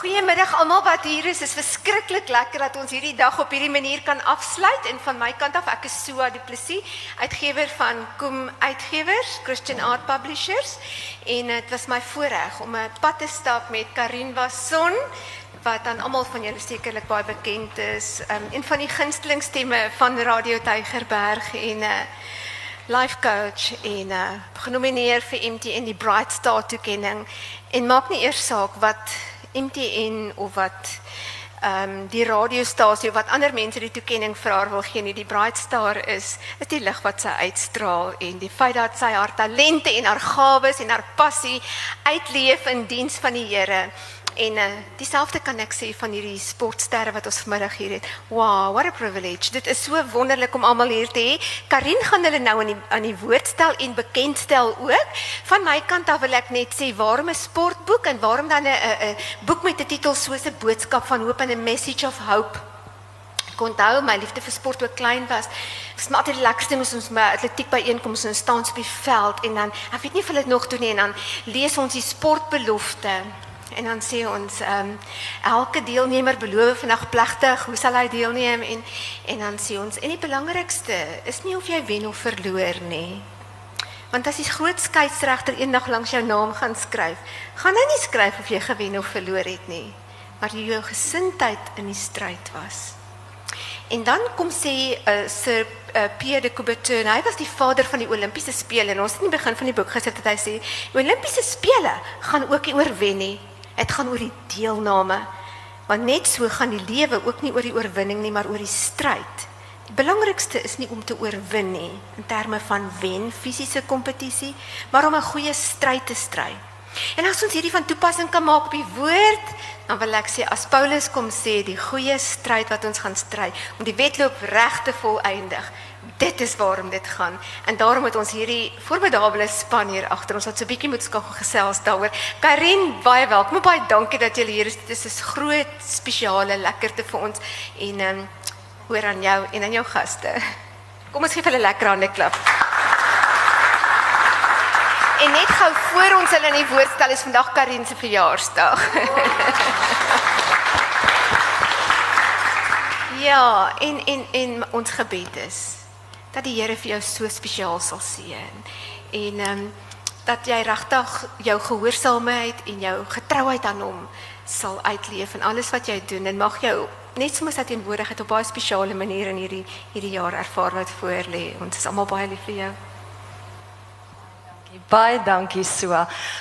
Goeiemiddag almal wat hier is. Dit is verskriklik lekker dat ons hierdie dag op hierdie manier kan afsluit en van my kant af ek is Sua Du Plessis, uitgewer van Koem Uitgewers, Christian Art Publishers en dit was my voorreg om 'n pad te stap met Karin Wasson wat aan almal van julle sekerlik baie bekend is. Um, een van die gunsteling stemme van Radio Tygerberg en 'n uh, life coach en uh, genomineer vir MTN die Bright Star toekenning en maak nie eers saak wat MTN of wat ehm um, die radiostasie wat ander mense die toekenning vir haar wil gee nie die Bright Star is is die lig wat sy uitstraal en die feit dat sy haar talente en haar gawes en haar passie uitleef in diens van die Here En uh, dieselfde kan ek sê van hierdie sportsterre wat ons vanmiddag hier het. Wow, what a privilege. Dit is so wonderlik om almal hier te hê. Karin gaan hulle nou aan die aan die woord stel en bekendstel ook. Van my kant af wil ek net sê waarom 'n sportboek en waarom dan 'n 'n boek met 'n titel soos 'n boodskap van hoop en 'n message of hope. Ek onthou my liefde vir sport toe ek klein was. Dit was altyd die lekkerste moes ons by atletiek byeenkomste en staan op die veld en dan ek weet nie of hulle dit nog doen nie en dan lees ons die sportbelofte En dan sê ons ehm um, elke deelnemer beloof vandag plegtig hoe sal hy deelneem en en dan sê ons en die belangrikste is nie of jy wen of verloor nie. Want as die groot skeieregter eendag langs jou naam gaan skryf, gaan hy nie skryf of jy gewen of verloor het nie, maar jy jou gesindheid in die stryd was. En dan kom sê uh, Sir uh, Pierre de Coubertin, hy was die vader van die Olimpiese spele en ons het in die begin van die boek gesit dat hy sê, Olimpiese spele gaan ook nie oorwen nie. Dit gaan oor die deelname. Want net so gaan die lewe ook nie oor die oorwinning nie, maar oor die stryd. Die belangrikste is nie om te oorwin nie in terme van wen fisiese kompetisie, maar om 'n goeie stryd te stry. En as ons hierdie van toepassing kan maak op die woord, dan wil ek sê as Paulus kom sê die goeie stryd wat ons gaan stry om die wedloop reg te volëindig, dit is waarom dit gaan en daarom het ons hierdie formidable span hier agter ons wat so bietjie moet skakel gesels daaroor. Karin, baie welkom. Baie dankie dat jy hier is. Dit is 'n groot spesiale lekkerte vir ons en ehm um, hoor aan jou en aan jou gaste. Kom ons gee hulle lekker hande klap. En net gou voor ons hulle in die woord stel is vandag Karin se verjaarsdag. ja, en en en ons gebed is dat die Here vir jou so spesiaal sal seën. En ehm um, dat jy regtig jou gehoorsaamheid en jou getrouheid aan hom sal uitleef in alles wat jy doen en mag jou net soos hy teenwoordigheid op baie spesiale maniere in hierdie hierdie jaar ervaar wat voor lê. Ons is almal baie lief vir jou. Baie dankie so.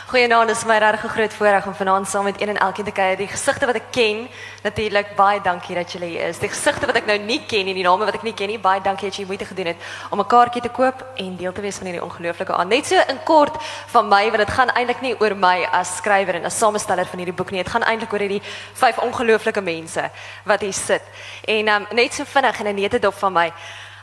Goeienaand, is my regtig 'n groot voorreg om vanaand saam met een en elkeen te kuier. Die gesigte wat ek ken, natuurlik baie dankie dat julle hier is. Die gesigte wat ek nou nie ken nie, die name wat ek nie ken nie, baie dankie dat jy moeite gedoen het om 'n kaartjie te koop en deel te wees van hierdie ongelooflike aand. Net so in kort van my, want dit gaan eintlik nie oor my as skrywer en as samesteller van hierdie boek nie. Dit gaan eintlik oor hierdie vyf ongelooflike mense wat hier sit. En um, net so vinnig en 'n nette dop van my.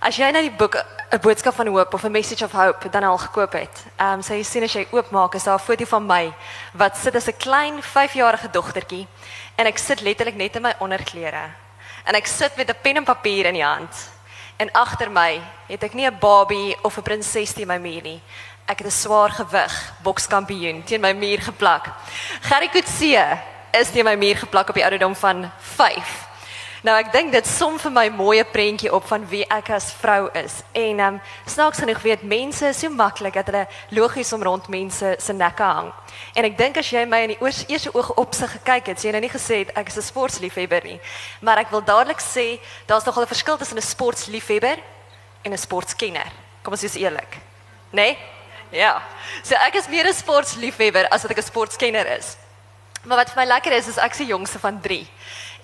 As jy nou die boek 'n boodskap van hoop of 'n message of hope dan al gekoop het. Ehm um, so jy sien as jy oopmaak is daar 'n foto van my wat sit as 'n klein 5-jarige dogtertjie en ek sit letterlik net in my onderklere. En ek sit met 'n pen en papier in die hand. En agter my het ek nie 'n babie of 'n prinses teen my muur nie. Ek het 'n swaar gewig bokskampioen teen my muur geplak. Gerry Coetzee is teen my muur geplak op die ouderdom van 5. Nou ek dink dit som vir my mooi prentjie op van wie ek as vrou is. En ehm um, snaaks genoeg weet mense so maklik dat hulle logies om rond mense se nekke hang. En ek dink as jy my in die oors, eerste oog opsig gekyk het, sê jy nou nie gesê het ek is 'n sportsliefhebber nie. Maar ek wil dadelik sê daar's nogal 'n verskil tussen 'n sportsliefhebber en 'n sportskenner. Kom ons wees eerlik. Né? Nee? Ja. So ek is meer 'n sportsliefhebber as wat ek 'n sportskenner is. Maar wat vir my lekker is is ek se jongste van 3.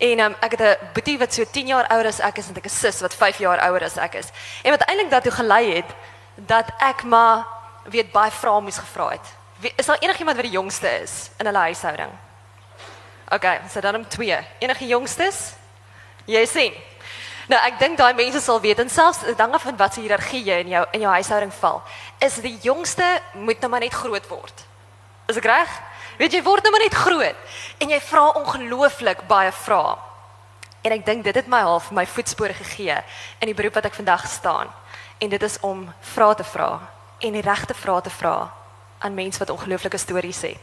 En um, ek het 'n boetie wat so 10 jaar ouer as ek is en ek 'n sus wat 5 jaar ouer as ek is. En wat eintlik daartoe gelei het dat ek maar weet baie vrae moes gevra het. Is daar enigiemand wat die jongste is in hulle huishouding? OK, so dan om 2. Enige jongstes? Jy sien. Nou ek dink daai mense sal weet en selfs dan af van wat se hiërargie jy in jou in jou huishouding val, is die jongste moet nou maar net groot word. Is ek reg? Weet jy word nou maar net groot en jy vra ongelooflik baie vrae. En ek dink dit het my half my voetspore gegee in die beroep wat ek vandag staan. En dit is om vrae te vra en die regte vrae te vra aan mense wat ongelooflike stories het.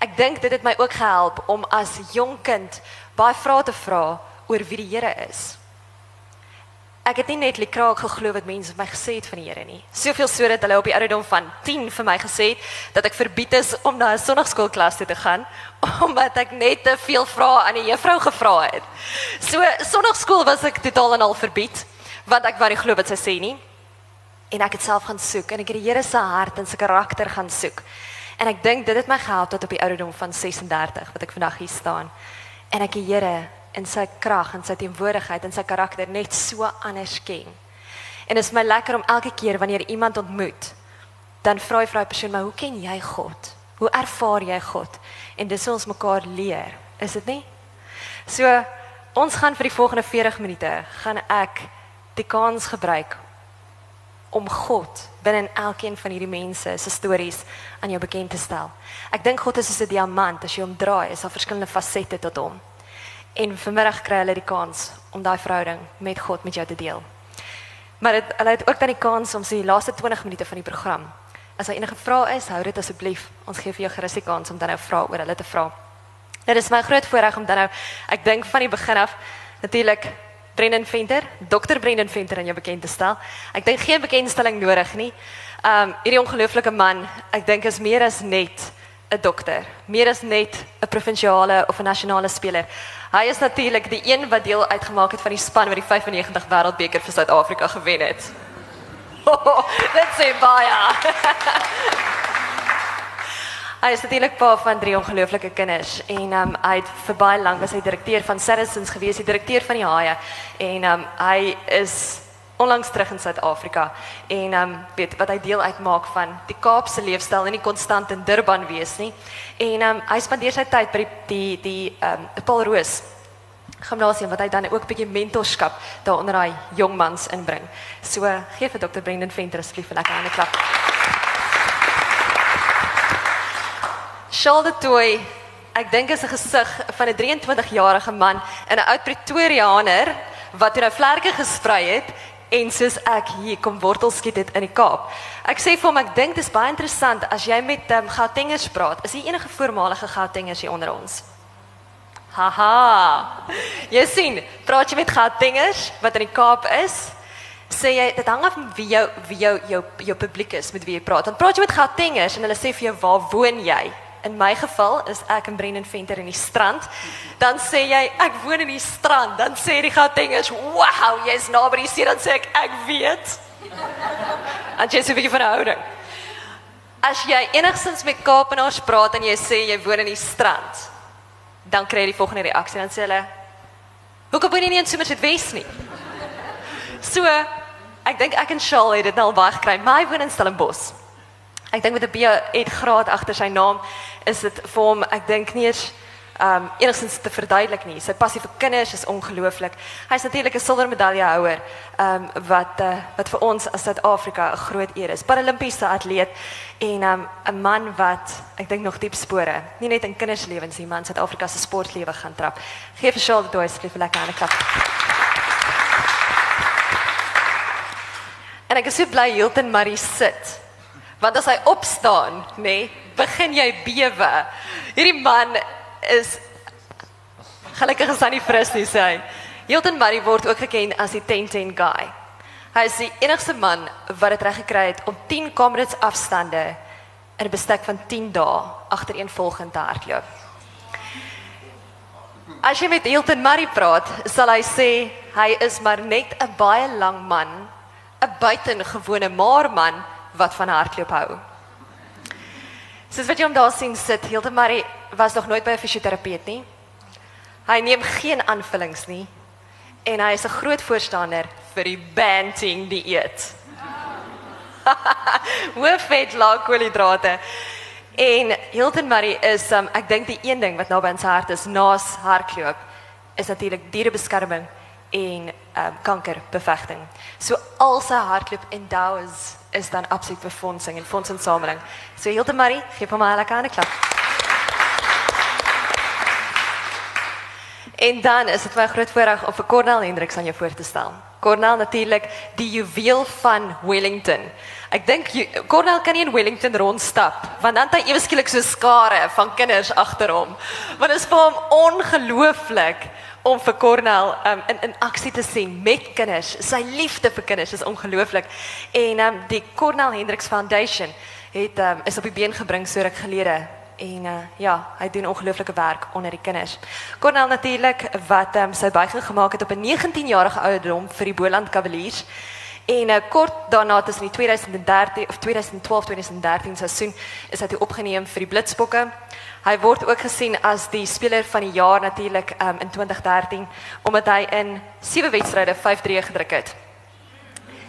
Ek dink dit het my ook gehelp om as jong kind baie vrae te vra oor wie die Here is. Ek het nie net lekraak geglo wat mense my gesê het van die Here nie. Soveel so dat hulle op die ouderdom van 10 vir my gesê het dat ek verbied is om na 'n sonnaarskoolklas toe te gaan omdat ek net te veel vrae aan die juffrou gevra het. So sonnaarskool was ek totaal en al verbied want ek wou nie glo wat sy sê nie. En ek het self gaan soek en ek het die Here se hart en sy karakter gaan soek. En ek dink dit het my gehelp tot op die ouderdom van 36 wat ek vandag hier staan. En ek die Here in sy krag en sy teenwoordigheid en sy karakter net so anders ken. En dit is my lekker om elke keer wanneer iemand ontmoet, dan vra jy vir daai persoon, "Maar hoe ken jy God? Hoe ervaar jy God?" En dis hoe ons mekaar leer, is dit nie? So ons gaan vir die volgende 40 minute gaan ek die kans gebruik om God binne in elkeen van hierdie mense se stories aan jou bekend te stel. Ek dink God is soos 'n diamant, as jy hom draai, is daar verskillende fasette tot hom. En vanmiddag kry hulle die kans om daai verhouding met God met jou te deel. Maar dit hulle het ook dan die kans om sy laaste 20 minute van die program. As daar enige vrae is, hou dit asseblief. Ons gee vir jou gerus die kans om dan nou vrae oor hulle te vra. Dit is my groot voorreg om dan nou ek dink van die begin af natuurlik Brendan Venter, Dr. Brendan Venter aan jou bekend te stel. Ek dink geen bekendstelling nodig nie. Um hierdie ongelooflike man, ek dink is meer as net 'n dokter, meer as net provinsiale of 'n nasionale speler. Hy is natuurlik die een wat deel uitgemaak het van die span wat die 95 Wêreldbeker vir Suid-Afrika gewen het. Dit sê baie. Hy is natuurlik pa van drie ongelooflike kinders en um, hy het vir baie lank was hy direkteur van Saracens gewees, die direkteur van die Haie en um, hy is onlangs terug in Suid-Afrika en um, weet wat hy deel uitmaak van die Kaapse leefstyl en nie konstant in Durban wees nie. En um, hy spandeer sy tyd by die die, die um, Paul Roos gimnasium wat hy dan ook 'n bietjie mentorskap daaronder daai jong mans inbring. So gee vir Dr. Brendan Venter asseblief 'n lekker hande klap. Charles de Toey, ek dink is 'n gesig van 'n 23-jarige man en 'n oud Pretoriaaner wat toe nou vlerke gesprei het en soos ek hier kom wortel skiet het in die Kaap. Ek sê vir hom ek dink dit is baie interessant as jy met um, Gautengers praat. Is hier enige voormalige Gautengers hier onder ons? Haha. Jy sien, praat jy met Gautengers wat in die Kaap is? Sê jy dit hang af wie jou wie jou jou jou publiek is met wie jy praat. Dan praat jy met Gautengers en hulle sê vir jou waar woon jy? In my geval is ek in Brendan Venter in die strand. Dan sê jy ek woon in die strand. Dan sê die Gautengers, "Wow, jy's naby die see." Dan sê ek, "Ek weet." En jy sê 'n bietjie van 'n houding. As jy enigstens met Kaapenaars praat en jy sê jy woon in die strand, dan kry jy die volgende reaksie. Dan sê hulle, "Hoekom woon jy nie in Somerset Wes nie?" So, ek dink ek en Shaal het dit nou al baie gekry. My woon in Stellenbosch. Ek dink met 'n B.Ed graad agter sy naam is dit vir hom, ek dink nie eens um enigstens te verduidelik nie. Sy passie kinders is ongelooflik. Hy's natuurlik 'n silwer medaillehouer um wat uh, wat vir ons as Suid-Afrika 'n groot eer is. Paralimpiese atleet en um 'n man wat ek dink nog diep spore, nie net in kinders lewens nie, maar in Suid-Afrika se sportlewe gaan trap. Geef vir Charles Doyle asseblief 'n lekker hande klap. En ek is so bly Hilton Marie sit. Want as hy opstaan, nee, begin jy bewe. Hierdie man is gelukkig is hy nie fris nie, sê hy. Hilton Marie word ook geken as die 10-10 guy. Hy is die enigste man wat dit reg gekry het om 10 Comrades afstande in 'n bestek van 10 dae agtereenvolgend te hardloop. As jy met Hilton Marie praat, sal hy sê hy is maar net 'n baie lang man, 'n buitengewone maar man wat van hardloop hou. Soos wat jy hom daar sien sit, Hilde Marie was nog nooit by 'n fisioterapeut nie. Hy neem geen aanvullings nie en hy is 'n groot voorstander vir die banting dieet. Hoe vet laag koolhidrate. En Hilton Marie is um, ek dink die een ding wat naby aan sy hart is naas hardloop is natuurlik dierebeskerming en um, kankerbevegting. So al sy hardloop endows is dan absoluut befondsing en fondsinsameling. So Hilde Marie, gee hom 'n lekker hande klap. En dan is dit my groot voorreg om vir Cornel Hendriks aan jou voor te stel. Cornel natuurlik die juweel van Wellington. Ek dink ju- Cornel kan nie in Wellington rondstap want dan het hy ewe so skare van kinders agter hom. Want dit is vir hom ongelooflik om vir Cornel um, in in aksie te sien met kinders. Sy liefde vir kinders is ongelooflik. En um, die Cornel Hendriks Foundation het um, is op die been gebring so ruk gelede en uh, ja, hy doen ongelooflike werk onder die kinders. Cornel natuurlik wat um, sy buiging gemaak het op 'n 19-jarige ouderdom vir die Boland Cavaliers. En uh, kort daarna tussen die 2013 of 2012-2013 seisoen is hy toe opgeneem vir die Blitsbokke. Hy word ook gesien as die speler van die jaar natuurlik um, in 2013 omdat hy in 7 wedstryde 5-3 gedruk het.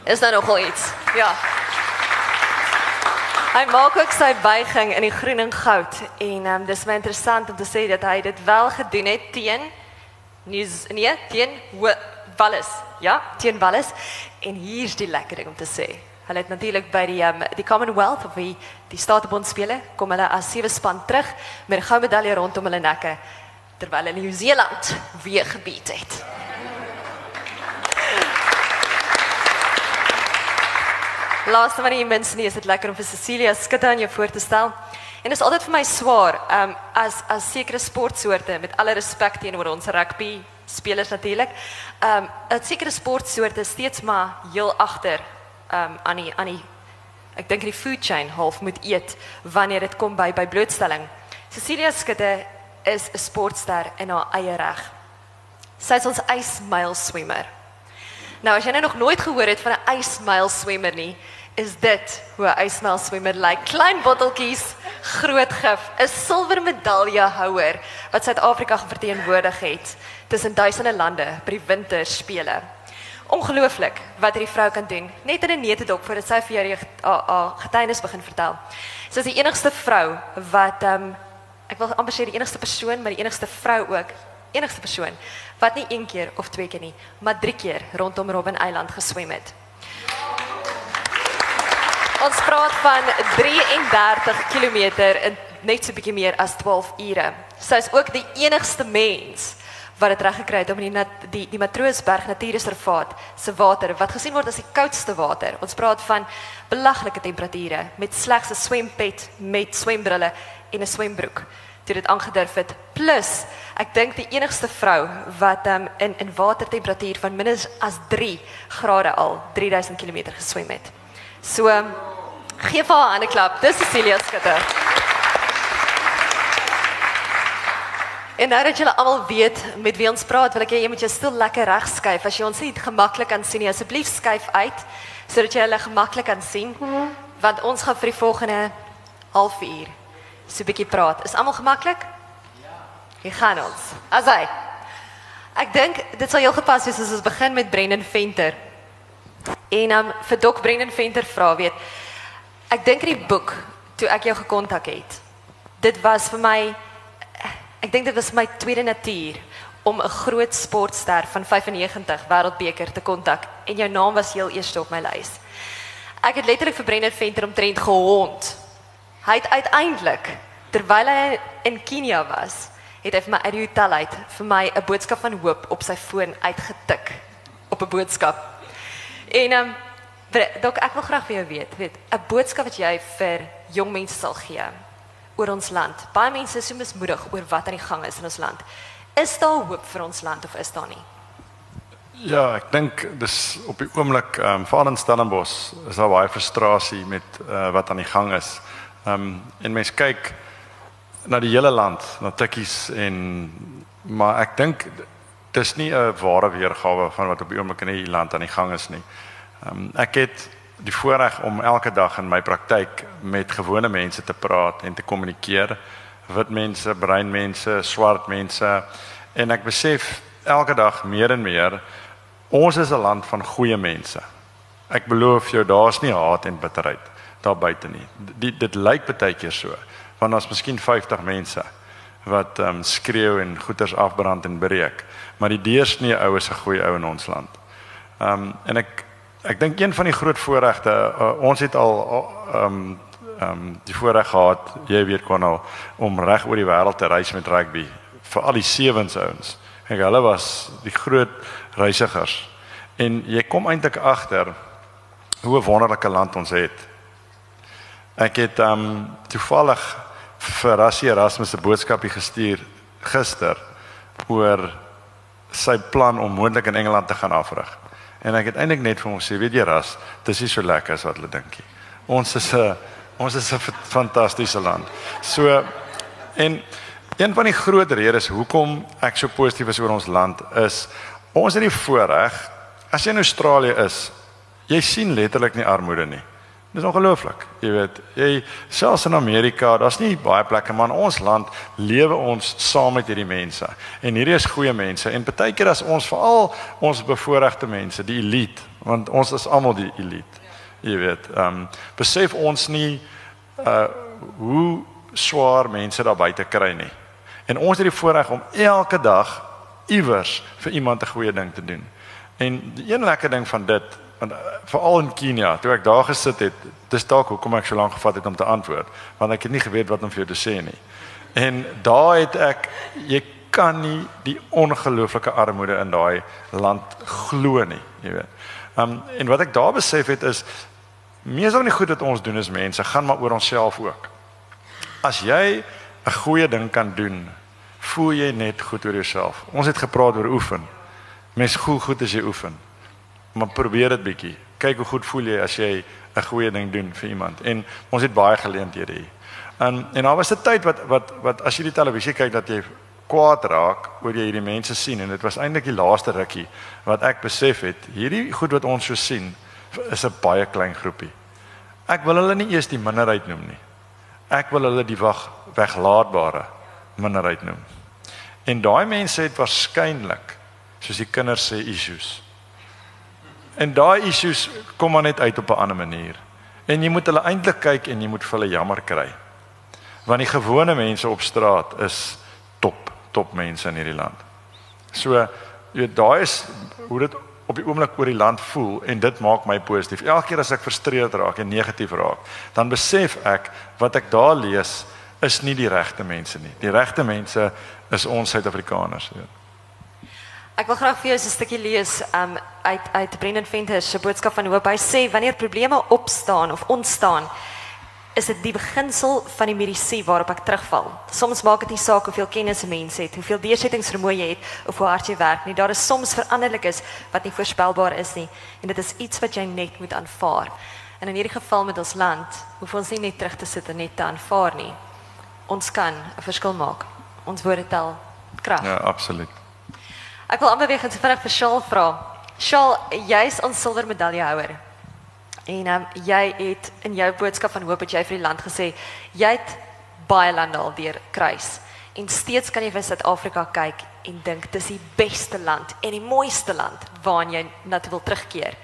Is daar nogal iets? Ja. Hy maak ook sy buiging in die groen en goud en um, dis my interessant om te sê dat hy dit wel gedoen het teen News nee, teen Wa- Wallis. Ja, teen Wallis en hier's die lekker ding om te sê. Hulle het natuurlik by die um, die Commonwealth of die die Statebond kom hulle as sewe span terug met 'n goue medalje rondom hulle nekke terwyl hulle Nieu-Seeland weer gebied het. Laaste nie minste nie, is dit lekker om vir Cecilia Skutte aan jou voor te stel. En dit is altyd vir my swaar, um as as sekere sportsoorte met alle respek teenoor ons rugby spelers natuurlik. Um dat sekere sportsoorte steeds maar heel agter um aan die aan die ek dink die food chain half moet eet wanneer dit kom by by blootstelling. Cecilia Skutte is 'n sportster in haar eie reg. Sy is ons ysmyl swemmer. Nou as jy nou nog nooit gehoor het van 'n ysmyl swemmer nie, is dit hoe 'n ysmyl swemmer lyk. Klein botteltjies, groot gif, 'n silwer medaljehouer wat Suid-Afrika verteenwoordig het tussen duisende lande by die winterspele. Ongelooflik wat hierdie vrou kan doen. Net in 'n netedok voordat sy vir jou haar getuienis begin vertel. Sy is die enigste vrou wat ehm um, ek wil amper sê die enigste persoon, maar die enigste vrou ook, enigste persoon wat nie een keer of twee keer nie, maar drie keer rondom Robben Eiland geswem het. Ons praat van 33 km in net so bietjie meer as 12 ure. Sy is ook die enigste mens wat dit het om die die, die Matroosberg Natuurreservaat se water wat gesien word as die koudste water. Ons praat van belaglike temperature met slegs 'n swempet met swembrille en 'n swembroek toe dit aangedurf het. Plus, ek dink die enigste vrou wat um, in in watertemperatuur van minder as 3 grade al 3000 km geswem het. So um, gee vir haar 'n klap. Dis Cecilia Skutte. En nou dat julle almal weet met wie ons praat, wil ek hê jy moet jou stoel lekker reg skuif. As jy ons nie gemaklik kan sien nie, asseblief skuif uit sodat jy hulle gemaklik kan sien. Want ons gaan vir die volgende halfuur so 'n bietjie praat. Is almal gemaklik? Ja. Hier gaan ons. Asai. Ek dink dit sal heel gepas wees as ons begin met Brendan Venter. En um vir Dok Brendan Venter vra weet. Ek dink in die boek toe ek jou gekontak het. Dit was vir my ek dink dit was my tweede natuur om 'n groot sportster van 95 wêreldbeker te kontak en jou naam was heel eerste op my lys. Ek het letterlik vir Brendan Venter omtrent gehond. Hy het uiteindelik terwyl hy in Kenia was, het hy vir my uit die hotel uit vir my 'n boodskap van hoop op sy foon uitgetik op 'n boodskap. En ehm um, dalk ek wil graag vir jou weet, weet, 'n boodskap wat jy vir jong mense sal gee oor ons land. Baie mense is so mismoedig oor wat aan die gang is in ons land. Is daar hoop vir ons land of is daar nie? Ja, ek dink dis op die oomblik ehm um, veral in Stellenbosch is daar baie frustrasie met uh, wat aan die gang is. Ehm um, en mense kyk na die hele land, na tikkies en maar ek dink dis nie 'n ware weergawe van wat op die oomblik in die land aan die gang is nie. Ehm um, ek het die voorreg om elke dag in my praktyk met gewone mense te praat en te kommunikeer. Wit mense, bruin mense, swart mense en ek besef elke dag meer en meer ons is 'n land van goeie mense. Ek beloof jou daar's nie haat en bitterheid daar buite nie. Dit dit lyk baie keer so want ons miskien 50 mense wat ehm um, skreeu en goeders afbrand en breek, maar die deursnee ou is 'n goeie ou in ons land. Ehm um, en ek ek dink een van die groot voorregte uh, ons het al ehm um, ehm um, die voorreg gehad, jy weet kon al om reg oor die wêreld te reis met rugby vir al die sewens ouens Ek hulle was die groot reisigers. En jy kom eintlik agter hoe 'n wonderlike land ons het. Ek het um toevallig vir Rassie Erasmus 'n boodskapie gestuur gister oor sy plan om moontlik in Engeland te gaan afrig. En ek het eintlik net vir hom gesê, weet jy Ras, dis nie so lekker as wat hulle dink nie. Ons is 'n ons is 'n fantastiese land. So en een van die groot redes hoekom ek so positief is oor ons land is ons het die voorreg as jy in Australië is, jy sien letterlik nie armoede nie. Dis ongelooflik. Jy weet, jy selfs in Amerika, daar's nie baie plekke maar in ons land lewe ons saam met hierdie mense. En hierdie is goeie mense en baie keer as ons veral ons bevoorregte mense, die elite, want ons is almal die elite. Jy weet, ehm um, besef ons nie uh hoe swaar mense daar buite kry nie. En ons het die voorreg om elke dag iewers vir iemand 'n goeie ding te doen. En die een lekker ding van dit, want uh, veral in Kenia, toe ek daar gesit het, dis dalk hoekom ek so lank gevat het om te antwoord, want ek het nie geweet wat om vir jou te sê nie. En daar het ek jy kan nie die ongelooflike armoede in daai land glo nie, jy weet. Um en wat ek daar besef het is meestal nie goed wat ons doen as mense gaan maar oor onsself ook. As jy 'n goeie ding kan doen, voel jy net goed oor jouself. Ons het gepraat oor oefen. Mens voel goed as jy oefen. Maar probeer dit bietjie. Kyk hoe goed voel jy as jy 'n goeie ding doen vir iemand. En ons het baie geleenthede hier. En en daar was 'n tyd wat wat wat as jy die televisie kyk dat jy kwaad raak oor jy hierdie mense sien en dit was eintlik die laaste rukkie wat ek besef het hierdie goed wat ons so sien is 'n baie klein groepie. Ek wil hulle nie eers die minderheid noem nie. Ek wil hulle die wag weglaatbare minderheid noem. En daai mense het waarskynlik soos die kinders sê issues. En daai issues kom maar net uit op 'n ander manier. En jy moet hulle eintlik kyk en jy moet vir hulle jammer kry. Want die gewone mense op straat is top, top mense in hierdie land. So jy weet daai is hoe dit op die oomblik oor die land voel en dit maak my positief. Elke keer as ek frustreerd raak en negatief raak, dan besef ek wat ek daar lees is nie die regte mense nie. Die regte mense is ons Suid-Afrikaners, weet. Ek wil graag vir jou 'n stukkie lees um, uit uit Brendan Venter se boodskap van hoop. Hy sê wanneer probleme opstaan of ontstaan, is dit die beginsel van die medisyne waarop ek terugval. Soms maak dit nie saak hoeveel kennis 'n mens het, hoeveel deursettingsvermoë jy het of hoe hard jy werk nie. Daar is soms veranderlikes wat nie voorspelbaar is nie en dit is iets wat jy net moet aanvaar. En in hierdie geval met ons land, hoef ons nie net terug te sit en net te aanvaar. Ons kan 'n verskil maak. Ons woorde tel krag. Ja, absoluut. Ek wil aanbeweeg en vinnig vir Shaal vra. Shaal, jy's ons silwer medaljehouer. En um, jy het in jou boodskap van hoop het jy vir die land gesê jy het baie lande al deur kruis en steeds kan jy vir Suid-Afrika kyk en dink dis die beste land en die mooiste land waarna jy na toe wil terugkeer.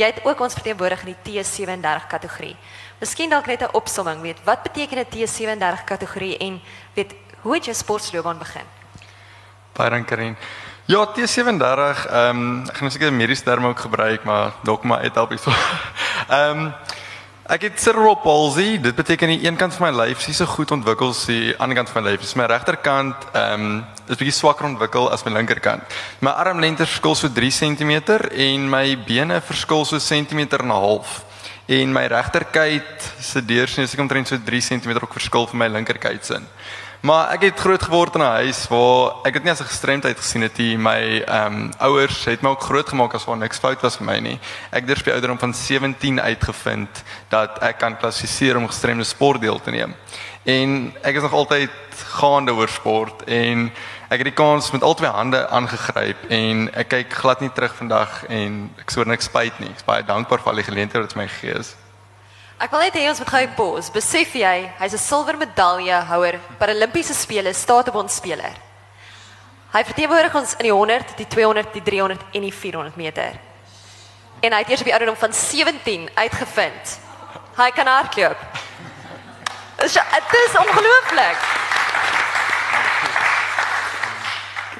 Jy het ook ons verteenwoordig in die T37 kategorie. Miskien dalk net 'n opsomming, weet wat beteken 'n T37 kategorie en weet hoe het jou sportloopbaan begin? Baie dankie Karin. Ja, T37, ehm um, ek gaan seker mediese terme ook gebruik, maar dalk maar uit help hierso. Ehm ek het cerebral palsy. Dit beteken die een kant van my lyf is so goed ontwikkel as die ander kant van my lyf. Dis my regterkant ehm um, is bietjie swakker ontwikkel as my linkerkant. My armlengte verskil so 3 cm en my bene verskil so sentimeter en 'n half. En my regterkyt se deursnee is omtrent so 3 cm ook verskil van my linkerkyt se. Maar ek het groot geword in 'n huis waar ek dit nie as 'n gestremdheid gesien het nie. My ehm um, ouers het my ook groot gemaak as waar niks fout was vir my nie. Ek het by ouderdom van 17 uitgevind dat ek kan klassifiseer om gestremde sport deel te neem. En ek is nog altyd gaande oor sport en ek het die kans met albei hande aangegryp en ek kyk glad nie terug vandag en ek sou niks spyt nie. Ek is baie dankbaar vir al die geleenthede wat my gegee is. Ek wil net hê ons moet gou pause. Besef jy, hy's 'n silwer medaljehouer by Olimpiese spele, staatebond speler. Hy verteenwoordig ons in die 100, die 200, die 300 en die 400 meter. En hy het eers op die ouderdom van 17 uitgevind. Hy kan hardloop. Dit dit is ongelooflik.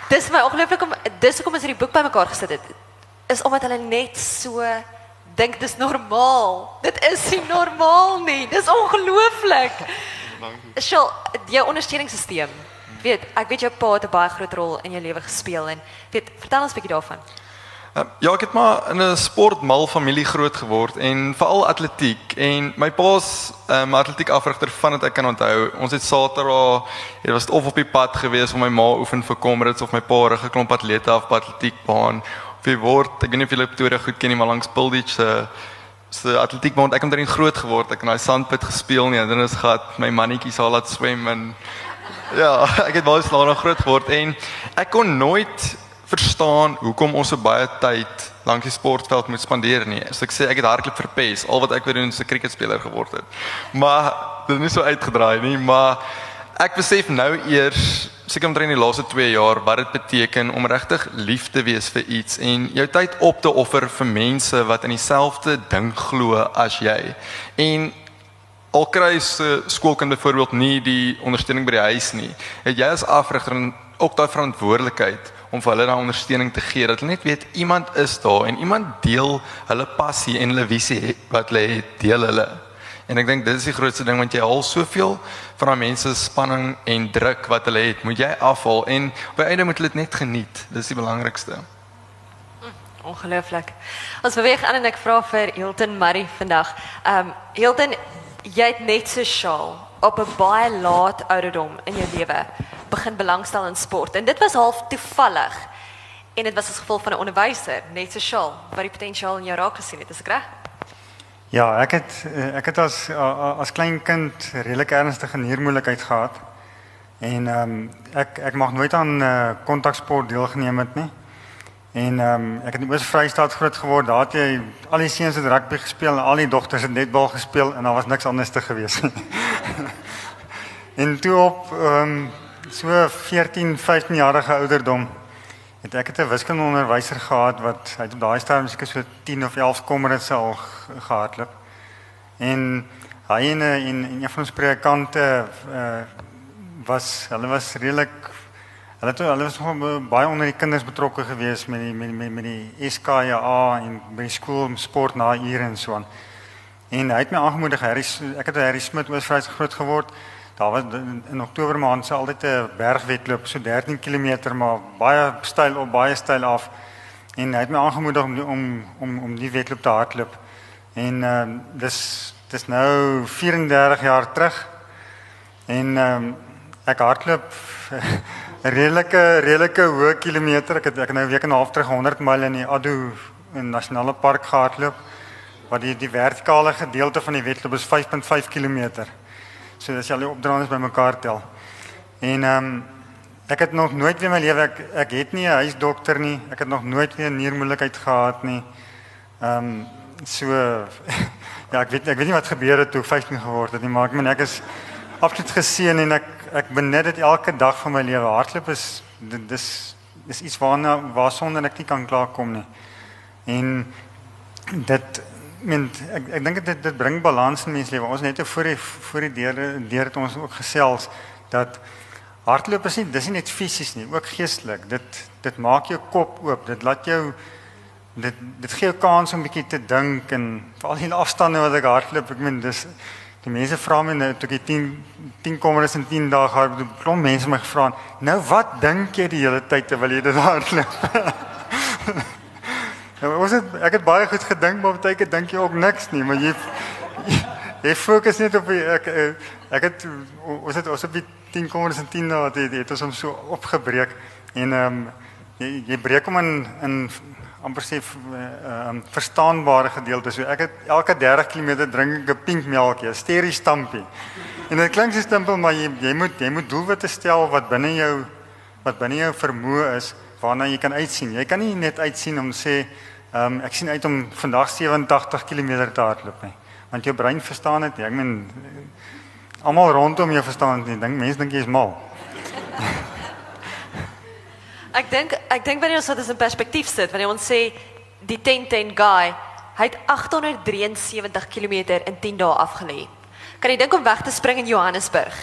Dis my ongelooflik om dis hoekom ons hierdie boek bymekaar gesit het. Is omdat hulle net so dink dis normaal. Dit is nie normaal nie. Dis ongelooflik. Dankie. Sjoe, jou ondersteuningssisteem. weet ek weet jou pa het 'n baie groot rol in jou lewe gespeel en weet vertel ons 'n bietjie daarvan. Um, ja, ek het maar in 'n sportmal familie groot geword en veral atletiek en my pa's um, atletiek afrigter van wat ek kan onthou. Ons het Saterdag, dit was of op die pad gewees om my ma oefen vir Comrades of my pa rig 'n klomp atlete af by atletiekbaan. Jy word, ek weet nie of jy Pretoria goed ken nie, maar langs Pilditch se se atletiekbaan, ek het daarin groot geword. Ek in daai sandpit gespeel nie, dan is gehad my mannetjies al laat swem en ja, ek het baie nog groot geword en ek kon nooit verstaan hoekom ons so baie tyd langs die sportveld moet spandeer nie. As ek sê ek het hardloop verpes, al wat ek wou doen is 'n cricketspeler geword het. Maar dit is nie so uitgedraai nie, maar ek besef nou eers seker omtrent die laaste 2 jaar wat dit beteken om regtig lief te wees vir iets en jou tyd op te offer vir mense wat in dieselfde ding glo as jy. En al kry se skoolkind byvoorbeeld nie die ondersteuning by die huis nie, het jy as afrigter ook daai verantwoordelikheid om vir hulle daai ondersteuning te gee dat hulle net weet iemand is daar en iemand deel hulle passie en hulle visie wat hulle het, deel hulle. En ek dink dit is die grootste ding want jy haal soveel van daai mense se spanning en druk wat hulle het, moet jy afhaal en die einde moet hulle dit net geniet. Dis die belangrikste. Ongelooflik. Ons beweeg aan en ek vra vir Hilton Murray vandag. Ehm um, Hilton, jy het net so sjaal op 'n baie laat ouderdom in jou lewe begin belangstel in sport en dit was half toevallig. En dit was as gevolg van 'n onderwyser, net so sjaal, wat die potensiaal in jou raak gesien het, is ek reg? Ja, ek het eh, ek het as as klein kind redelik ernstige niermoeilikheid gehad. En ehm um, ek ek mag nooit aan uh, kontaksport deelgeneem het nie. En ehm um, ek het in Oos-Vrystaat groot geword. Daar het jy al die seuns het rugby gespeel en al die dogters het netbal gespeel en daar was niks anders te gewees nie. en toe op ehm um, so 14, 15 jarige ouderdom het ek 'n wiskundeonderwyser gehad wat hy op daai stadium seker so 10 of 11 kommers al gehardloop. En hy en in in een van ons predikante uh, was hulle was redelik hulle het hulle was baie onder die kinders betrokke gewees met die met die, met die SKA en by die skool sport na ure en so aan. En hy het my aangemoedig, Harry, ek het Harry Smit oorvrys groot geword. Daar was in Oktober maand se altyd 'n bergwedloop so 13 km maar baie styl op baie styl af. En hy het my aangemoedig om om om om die wedloop te hardloop. En ehm uh, dis dis nou 34 jaar terug. En ehm um, ek hardloop redelike redelike hoë kilometer. Ek het ek nou week en 'n half terug 100 myl in die Addo in Nasionale Park gehardloop. Wat die die vertikale gedeelte van die wedloop is 5.5 km. So dis al die opdraandes bymekaar tel. En ehm um, ek het nog nooit weer my lewe ek ek het nie 'n huisdokter nie. Ek het nog nooit weer niermoeilikheid gehad nie. Ehm um, so ja, ek weet ek weet nie wat gebeur het toe ek 15 geword het nie, maar ek meen ek is absoluut geseën en ek ek benut dit elke dag van my lewe. Hardloop is dis dis iets waarna waarsonder ek nie kan klaarkom nie. En dit men ek ek dink dit dit bring balans in mens lewe. Ons net voor die voor die deur deur het ons ook gesels dat hardloop is nie dis nie net fisies nie, ook geestelik. Dit dit maak jou kop oop. Dit laat jou dit dit gee jou kans om 'n bietjie te dink en veral in afstande wat ek hardloop, ek meen dis die mense vra my nou toe ek 10 10 kommers in 10 dae hardloop. Klom mense my gevra, "Nou wat dink jy die hele tyd terwyl jy dit hardloop?" Ja, ons het ek het baie goed gedink, maar baie keer dink jy ook niks nie, maar jy jy fokus net op ek ek het ons het ons op die 10 kommers en 10 dae het, het ons so opgebreek en ehm um, jy jy breek hom in in amper sê ehm um, verstaanbare gedeeltes. So ek het elke 30 km drink ek 'n pink melkie, 'n sterry stampie. En dit klink so simpel, maar jy jy moet jy moet doelwitte stel wat binne jou wat binne jou vermoë is waarna jy kan uitsien. Jy kan nie net uitsien om sê Ehm um, ek sien uit om vandag 87 km te hardloop nie. Want jou brein verstaan dit nie. Ek meen almal rondom jou verstaan dit nie. Dink mense dink jy is mal. ek dink ek dink wanneer ons dit in perspektief sit, wanneer ons sê die 10-10 guy, hy het 873 km in 10 dae afgelê. Kan jy dink om weg te spring in Johannesburg?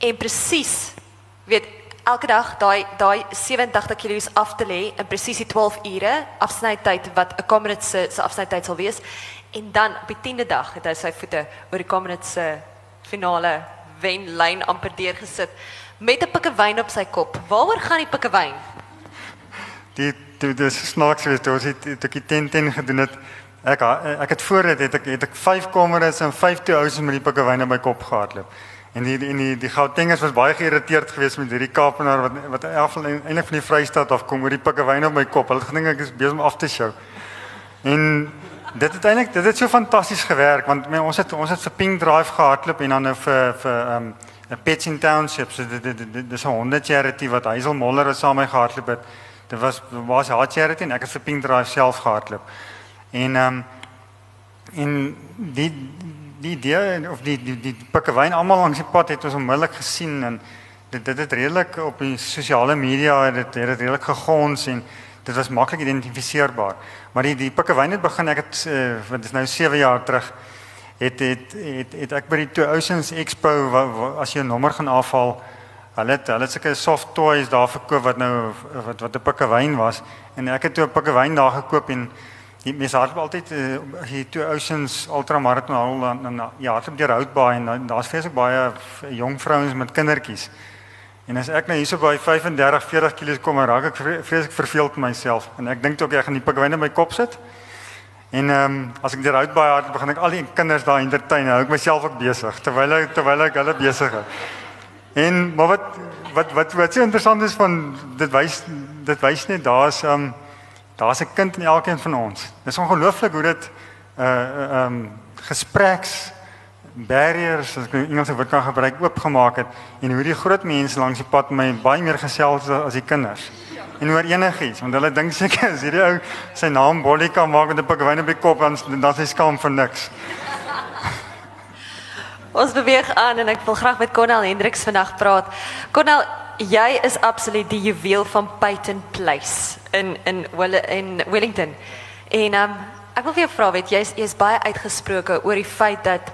En presies weet elke dag daai daai 87 kg af te lê in presies 12 ure afsnytyd wat 'n kamerit se se afsnytyd sal wees en dan op die 10de dag het hy sy voete oor die kamerit se finale wenlyn amper deur gesit met 'n pikkewyn op sy kop. Waaroor gaan die pikkewyn? Die toe dis snaaks geweest toe ons het toe die 10 10 gedoen het. Ek ek het voor dit het ek het ek 5 kameras en 5 toe ouens met die pikkewyn op my kop gehardloop. En die en die die Gautengers was baie geïrriteerd geweest met hierdie Kaapenaar wat wat eintlik van die Vrystaat af kom oor die pikkewyn op my kop. Hulle gedink ek is besig om af te show. En dit het eintlik dit het so fantasties gewerk want my, ons het ons het vir Pink Drive gehardloop en dan nou vir vir ehm um, 'n Pets in Township so dit dit dis 'n honde charity wat Hazel Moller het saam met my gehardloop het. Dit was was haar charity en ek het vir Pink Drive self gehardloop. En ehm um, en die die idee of die die die pikkewyn almal langs die pad het ons onmiddellik gesien en dit dit het redelik op die sosiale media dit het redelik gegons en dit was maklik identifiseerbaar. Maar die die pikkewyn het begin ek het uh, wat is nou 7 jaar terug het het het, het ek by die Two Oceans Expo wa, wa, as jy 'n nommer gaan afhaal hulle het hulle sulke soft toys daar verkoop wat nou wat wat 'n pikkewyn was en ek het toe 'n pikkewyn daar gekoop en die mense het altyd uh, hier Two Oceans ultramarathon al dan ja, het op die Roadbaai en daar's vreeslik baie jong vrouens met kindertjies. En as ek nou hierso by 35, 40 kg kom, raak ek vreeslik verveeld met myself en ek dink ook ek gaan die pikwyne in my kop sit. En ehm um, as ek daar uit baie hard begin ek al die kinders daar in die tuin hou ek myself ook besig terwyl ek terwyl ek hulle besig is. En maar wat wat wat wat so interessant is van dit wys dit wys net daar's ehm um, daar's 'n kind in elkeen van ons. Dis ongelooflik hoe dit uh, eh, ehm um, gespreks barriers as ek nou Engelse woord kan gebruik oopgemaak het en hoe die groot mense langs die pad my baie meer gesels as die kinders. En oor enigiets, want hulle dink seker as hierdie ou sy naam Bollika maak met 'n pikwyn op die kop dan dan sy skaam vir niks. Ons beweeg aan en ek wil graag met Cornel Hendriks vandag praat. Cornel, jy is absoluut die juweel van Peyton Place in in in Wellington. En um, ek wil vir jou vra, weet jy jy's jy's baie uitgesproke oor die feit dat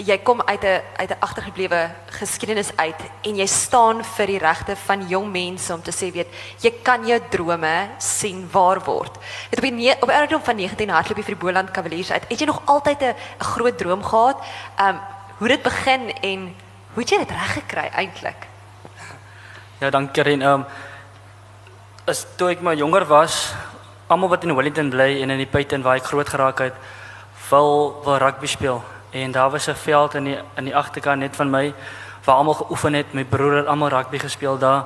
jy kom uit 'n uit 'n agtergeblewe geskiedenis uit en jy staan vir die regte van jong mense om te sê weet jy kan jou drome sien waar word. Het op die op ouderdom van 19 hardloop jy vir die Boland Cavaliers uit. Het jy nog altyd 'n 'n groot droom gehad? Um hoe dit begin en hoe het jy dit reg gekry eintlik? Ja, dankie Karen. Um as toe ek maar jonger was, almal wat in Wellington bly en in die Python waar ek groot geraak het, wil wil rugby speel en daar was 'n veld in die in die agterkant net van my waar almal geoefen het. My broer het almal rugby gespeel daar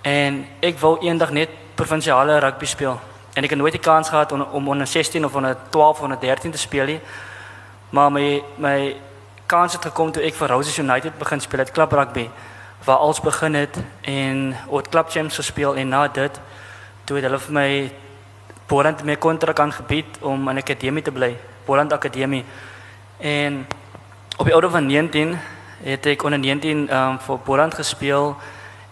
en ek wou eendag net provinsiale rugby speel. En ek het nooit die kans gehad om om onder 16 of onder 12 of onder 13 te speel nie. Maar my my kans het gekom toe ek vir Roses United begin speel het klub rugby waar alles begin het en oud klub champs gespeel en na dit toe het hulle vir my Boland my kontrak aangebied om in 'n akademie te bly, Boland Akademie. En op die ouder van 19 het ek onder 19 ehm um, vir Boland gespeel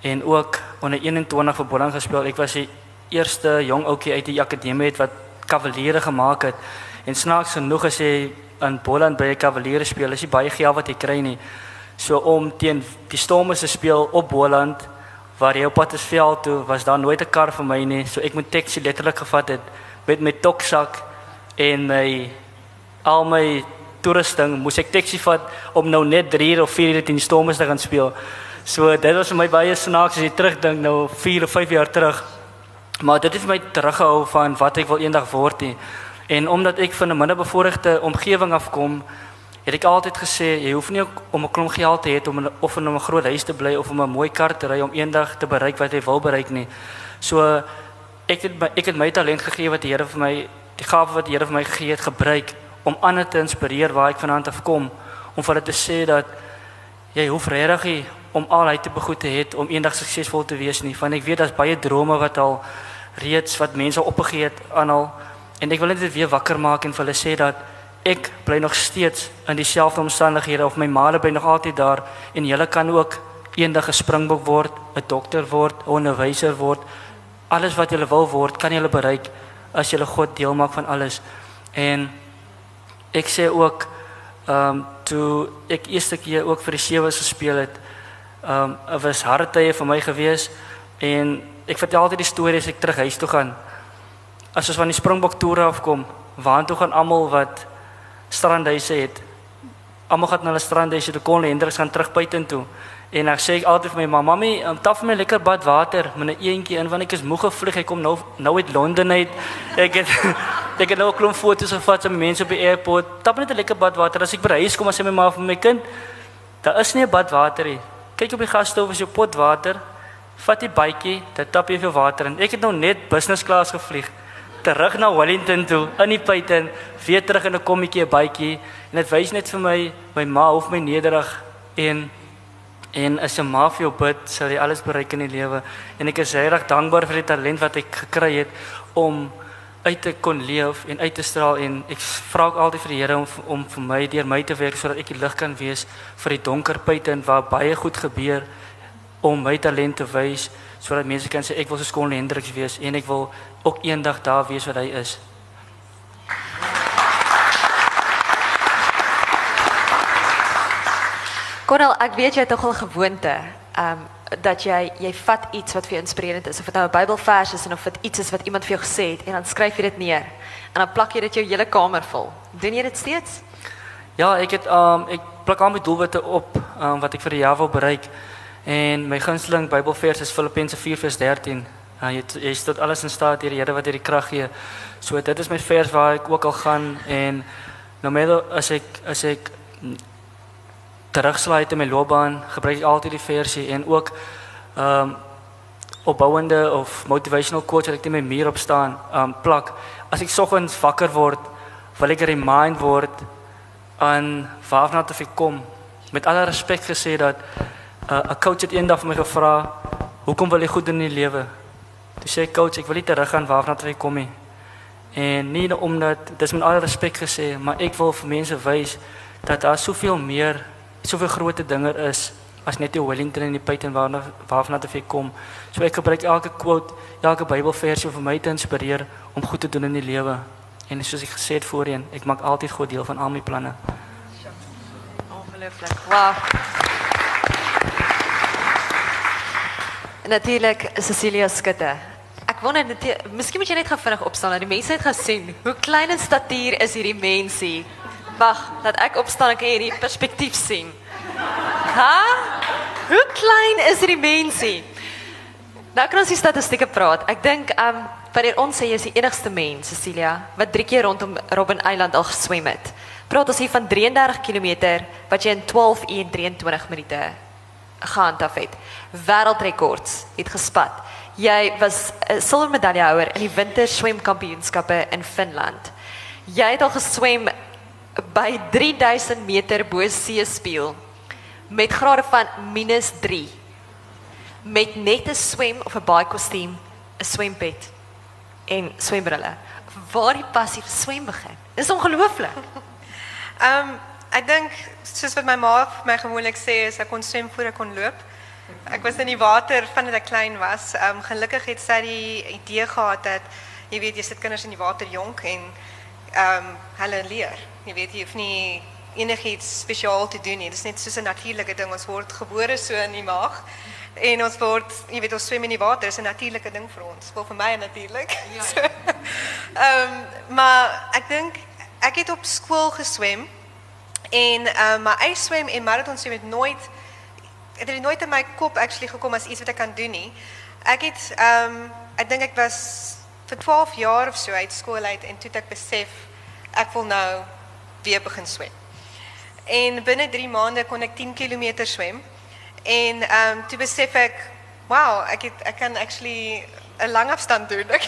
en ook onder 21 vir Boland gespeel. Ek was die eerste jong ouetjie uit die akademie het wat kavaliere gemaak het. En snaaks genoeg as jy in Boland by 'n kavaliere speel, is jy baie geld wat jy kry nie. So om teen die Stormers te speel op Boland waar jy op pad is veld toe, was daar nooit 'n kar vir my nie. So ek moet taxi letterlik gevat het met my toksak en my al my toerusting moes ek taxi vat om nou net 3 of 4 ure teen Stormers te gaan speel. So dit was vir my baie snaaks as jy terugdink nou 4 of 5 jaar terug. Maar dit het my teruggehou van wat ek wil eendag word nie. En omdat ek van 'n minderbevoorregte omgewing afkom, het ek altyd gesê jy hoef nie om 'n klomp geld te hê om of in 'n groot huis te bly of om 'n mooi kar te ry om eendag te bereik wat jy wil bereik nie. So ek het my, ek het my talent gegee wat die Here vir my die gawe wat die Here vir my gegee het gebruik om ander te inspireer waar ek vanaand af kom om vir hulle te sê dat jy hoef regtig om al uit te begoed te hê om eendag suksesvol te wees nie want ek weet daar's baie drome wat al reeds wat mense opgegee het aan al en ek wil net weer wakker maak en vir hulle sê dat ek bly nog steeds in dieselfde omstandighede of my maale bly nog altyd daar en julle kan ook eendag 'n springbok word, 'n dokter word, 'n onderwyser word. Alles wat julle wil word, kan julle bereik as julle God deel maak van alles. En ek sê ook ehm um, toe ek eerste keer ook vir die sewe gespeel het, ehm um, dit was harde tye vir my gewees en ek vertel altyd die stories ek terug huis toe gaan. As ons van die Springbok toere afkom, waar toe gaan almal wat strandhuise het. Almal gaan na hulle strandhuise toe kon Hendriks gaan terug buite toe. En ek sê ek altyd vir my mamma, "Mamy, um, vir my lekker bad water met 'n eentjie in want ek is moeg gevlieg. Ek kom nou nou uit Londen uit. Ek het ek het nou 'n klomp foto's gevat van mense op die airport. Tap net 'n lekker bad water. As ek by huis kom, dan sê my ma vir my kind, daar is nie 'n bad water nie. Kyk op die gasstowwe is jou pot water. Vat die bytjie, dit tap jy vir water en ek het nou net business class gevlieg terug na Wellington toe in die Python, weer terug in 'n kommetjie 'n bytjie en dit wys net vir my my ma hoef my nederig en En as 'n ma vir jou bid, sal jy alles bereik in die lewe. En ek is regtig dankbaar vir die talent wat ek gekry het om uit te kon leef en uit te straal en ek vra ook altyd vir die Here om om vir my deur my te werk sodat ek die lig kan wees vir die donker puite en waar baie goed gebeur om my talent te wys sodat mense kan sê ek wil so skoon Hendriks wees en ek wil ook eendag daar wees wat hy is. Konal, ek weet jy het tog al gewoonte, um, dat jy jy vat iets wat vir jou inspirerend is of dit nou 'n Bybelvers is en of dit iets is wat iemand vir jou gesê het en dan skryf jy dit neer en dan plak jy dit jou hele kamer vol. Doen jy dit steeds? Ja, ek het ehm ek plak al my doelwitte op ehm wat ek vir die jaar wil bereik. En my gunsteling Bybelvers is Filippense 4:13. Ja, jy jy stot alles in staat deur die Here wat jy die krag gee. So dit is my vers waar ek ook al gaan en nou met as ek as ek terugslaai uit my loopbaan, gebruik ek altyd die versie en ook ehm um, opbouende of motivational quotes wat ek in my muur op staan, ehm um, plak. As ek soggens wakker word, wil ek remind word aan waarna te kom. Met alle respek gesê dat uh, 'n coach het eendag vir my gevra, "Hoekom wil jy goed doen in die lewe?" Toe sê ek, "Coach, ek wil nie teruggaan waarna te kom nie." En nie omdat dis met alle respek gesê, maar ek wil vir mense wys dat daar soveel meer soveel groter dinge is as net die Wellington en die Python waarna waarna te vir kom. So ek gebruik elke quote, elke Bybelversie om vir my te inspireer om goed te doen in die lewe. En soos ek gesê het voorheen, ek maak altyd goed deel van al my planne. Ongelooflik. Wow. Natuurlik Cecilia Skutte. Ek wonder net miskien moet jy net gou vinnig opstaan dat die mense het gesien hoe klein in statuur is hierdie mensie. Wag, dat ek opstaan en hierdie perspektief sien. Ha? Hoe klein is hierdie mensie? Nou kan ons die statistieke praat. Ek dink ehm um, wanneer ons sê jy is die enigste mens, Cecilia, wat 3 keer rondom Robben Island al geswem het. Praat ons hier van 33 km wat jy in 12 uur en 23 minute gehandhaaf het. Wêreldrekords het gespat. Jy was 'n silwermedaljehouer in die winter swemkampioenskappe in Finland. Jy het al geswem by 3000 meter bo seespieël met grade van -3 met net 'n swem of 'n baie kostuum, 'n swempet en swembrille. Waar die passie vir swem begin. Dis ongelooflik. Ehm um, ek dink soos wat my ma vir my gewoonlik sê is ek kon swem voor ek kon loop. Ek was in die water vandat ek klein was. Ehm um, gelukkig het sy die idee gehad dat jy weet jy sit kinders in die water jonk en ehm um, hulle leer. Jy weet jy hoef nie enigiets spesiaal te doen nie. Dit is net soos 'n natuurlike ding. Ons word gebore so in die maag en ons word jy weet ons swem in die water. Dit is 'n natuurlike ding vir ons. Wel vir my natuurlik. Ja. Ehm um, maar ek dink ek het op skool geswem en ehm um, maar yswem en marathon swem het nooit het er nooit in my kop actually gekom as iets wat ek kan doen nie. Ek het ehm um, ek dink ek was vir 12 jaar of so uit skool uit en toe het ek besef ek wil nou weer begin swem. En binne 3 maande kon ek 10 km swem. En ehm um, besef ek, wow, ek kan actually 'n lang afstand doen.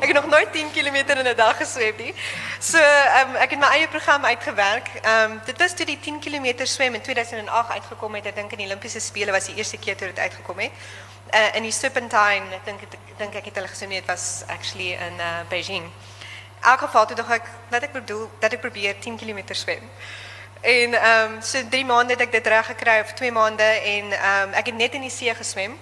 Ek het nog nooit 10 km in 'n dag geswem nie. So ehm um, ek het my eie program uitgewerk. Ehm dit was toe die 10 km swem in 2008 uitgekom het. Ek dink in die Olimpiese spele was die eerste keer toe dit uitgekom het. Uh, in die Serpentine, ek dink dink ek het hulle gesien was actually in uh, Beijing. Elk geval toe dink ek dat ek bedoel dat ek probeer 10 km swem. En ehm um, so 3 maande het ek dit reg gekry of 2 maande en ehm um, ek het net in die see geswem.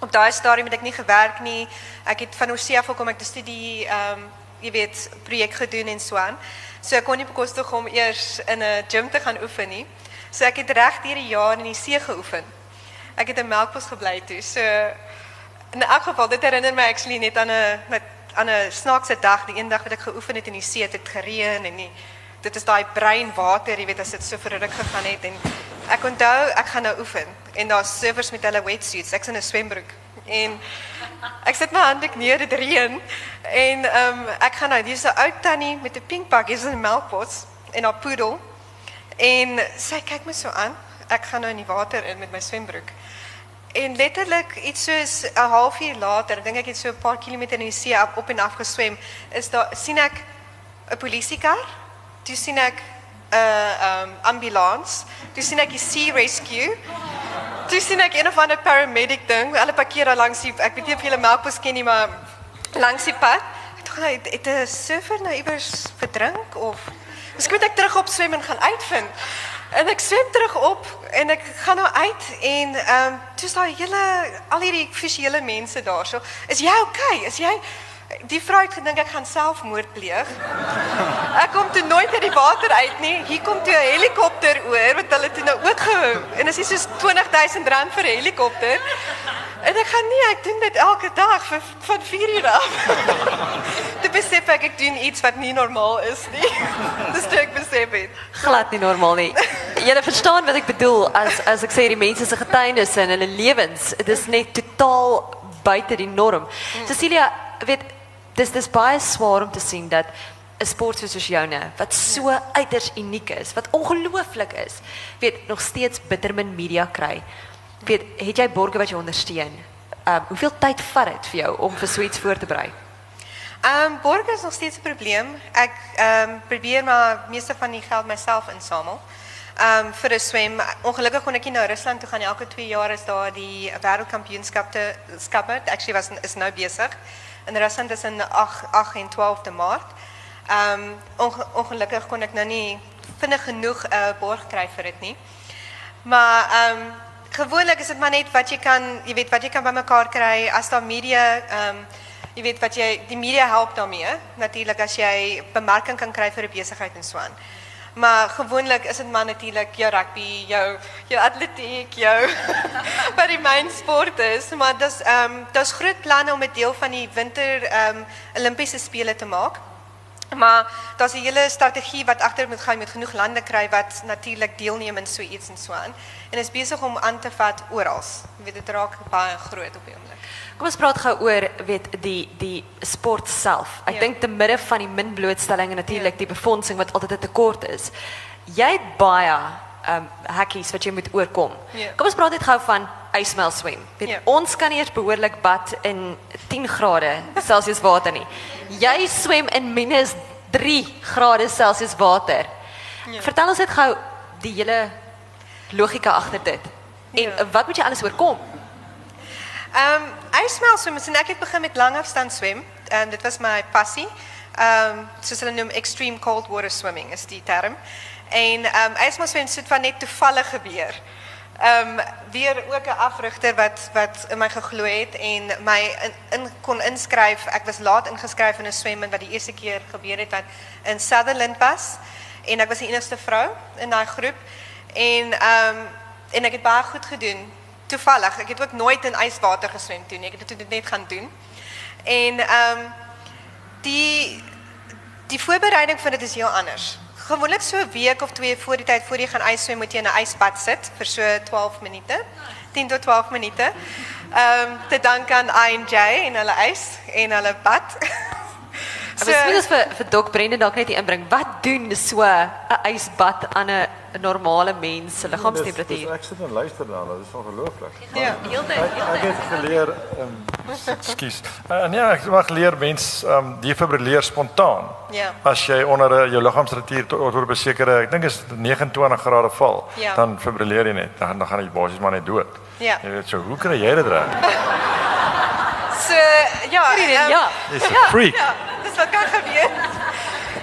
Op daai stadium het ek nie gewerk nie. Ek het van Oorsee af gekom ek het studie ehm um, jy weet projek gedoen en so aan. So ek kon nie bekostig om eers in 'n gym te gaan oefen nie. So ek het reg deur die jaar in die see geoefen. Ek het in Melkbos gebly toe. So in elk geval dit herinner my actually net aan 'n aan 'n snaakse dag, die een dag wat ek geoefen het in die see, het dit gereën en nie dit is daai brein water, jy weet as dit so ruk gegaan het en ek onthou ek gaan nou oefen en daar's surfers met hulle wetsuits. Ek's in 'n swembroek en ek sit my hande neer dit reën en ehm um, ek gaan nou hier's 'n ou tannie met 'n pink pak, hier's 'n melkbos en 'n poedel. En sy kyk my so aan. Ek gaan nou in die water in met my swembroek. En letterlik iets soos 'n halfuur later, dink ek het so 'n paar kilometer in die see op, op en af geswem, is daar sien ek 'n polisiekar. Toe sien ek 'n um, ambulans. Toe sien ek die sea rescue. Toe sien ek een of ander paramedic ding. Hulle parkeer daar langs die ek weet nie of julle melkbos ken nie, maar langs die pad. Ek dink hy het 'n surfer nou iewers verdrink of Miskien moet ek terug op swem en gaan uitvind. En ek swem terug op en ek gaan nou uit en ehm um, toe is daai hele al hierdie visuele mense daarso. Is jy okay? Is jy die vrou het gedink ek gaan selfmoord pleeg. Ek kom toe nooit uit die water uit nie. Hier kom toe 'n helikopter oor wat hulle toe nou ook gehou. En dit is soos 20000 rand vir 'n helikopter. En ek gaan nie, ek doen dit elke dag vir van 4 uur af. Dit besef ek ek doen iets wat nie normaal is nie. Dis dit ek besef het. Glad nie normaal nie. Jy verstaan wat ek bedoel as as ek sê die mense se getuienisse en hulle lewens, dit is net totaal buite die norm. Cecilia, weet dis dis baie swaar om te sien dat 'n sport soos joune wat so uiters uniek is, wat ongelooflik is, weet nog steeds bitter min media kry. Weet, het jy borge wat jou ondersteun? Ehm um, hoeveel tyd vat dit vir jou om vir suits voor te berei? Ehm um, borge is nog steeds 'n probleem. Ek ehm um, probeer maar meeste van die geld myself insamel. Ehm um, vir 'n swem. Ongelukkig kon ek nie na Rusland toe gaan nie. Elke 2 jaar is daar die wêreldkampioenskap te skappe. Actually was is nou besig. In Rusland is in 8 8 en 12de Maart. Ehm um, onge, ongelukkig kon ek nou nie vinnig genoeg 'n uh, borg kry vir dit nie. Maar ehm um, gewoonlik is dit maar net wat jy kan, jy weet wat jy kan bymekaar kry as daar media ehm um, jy weet wat jy die media help daarmee. Natuurlik as jy bemarking kan kry vir 'n besigheid en so aan. Maar gewoonlik is dit maar natuurlik jou rugby, jou jou atletiek, jou wat die main sport is, maar dis ehm um, daar's groot planne om 'n deel van die winter ehm um, Olimpiese spele te maak. Maar daar's 'n hele strategie wat agter moet gaan met genoeg lande kry wat natuurlik deelneem in so iets en so aan. En is besig om aan te vat oral. Jy weet dit raak baie groot op die oomblik. Kom ons praat gou oor weet die die sport self. Ek Ja. dink te midde van die min blootstelling en natuurlik Ja. die befondsing wat altyd 'n tekort is. Jy het baie ehm um, hekkies wat jy moet oorkom. Ja. Kom ons praat net gou van ysmel swem. Weet Ja. ons kan nie eers behoorlik bad in 10 grade Celsius water nie. Jy swem in minus 3 grade Celsius water. Ja. Vertel ons net gou die hele logika agter dit. En Ja. wat moet jy alles oorkom? Ehm um, ysmel swem, so ek het begin met langafstand swem. En dit was my passie. Ehm um, soos hulle extreme cold water swimming is die term. En ehm um, het net toevallig gebeur. Ehm weer ook 'n afrigter wat wat in my en my in, kon inskryf. Ek was laat ingeskryf in 'n swembad wat die eerste keer gebeur het wat in Sutherland was en ek was die enigste vrou in daai groep en ehm um, en ek het baie goed gedoen toevallig. Ek het ook nooit in yswater geswem toe nie. Ek het dit net gaan doen. En ehm die die voorbereiding van dit is heel anders. Gewoonlik so week of twee voor die tyd voor jy gaan yswem moet jy in 'n ysbad sit vir so 12 minute. 10 tot 12 minute. Ehm te dank aan I&J en hulle ys en hulle bad. So, Miskien is vir vir Dok Brendan dalk net die inbring. Wat doen so 'n ysbad aan 'n 'n normale mens se liggaamstemperatuur? Ek sit en luister daarna, dis ongelooflik. ja. Heeltyd, Ek het geleer ehm ekskuus. Uh, nee, ek mag leer mens ehm um, defibrilleer spontaan. Ja. As jy onder uh, jou liggaamstemperatuur tot tot 'n besekerde, ek dink is 29 grade val, Ja. dan fibrilleer jy net. Dan dan gaan jy basies maar net dood. Ja. Jy weet so, hoe kry jy dit reg? So ja, ehm, ja. Jy's 'n freak. Ja, dis wat kan gebeur.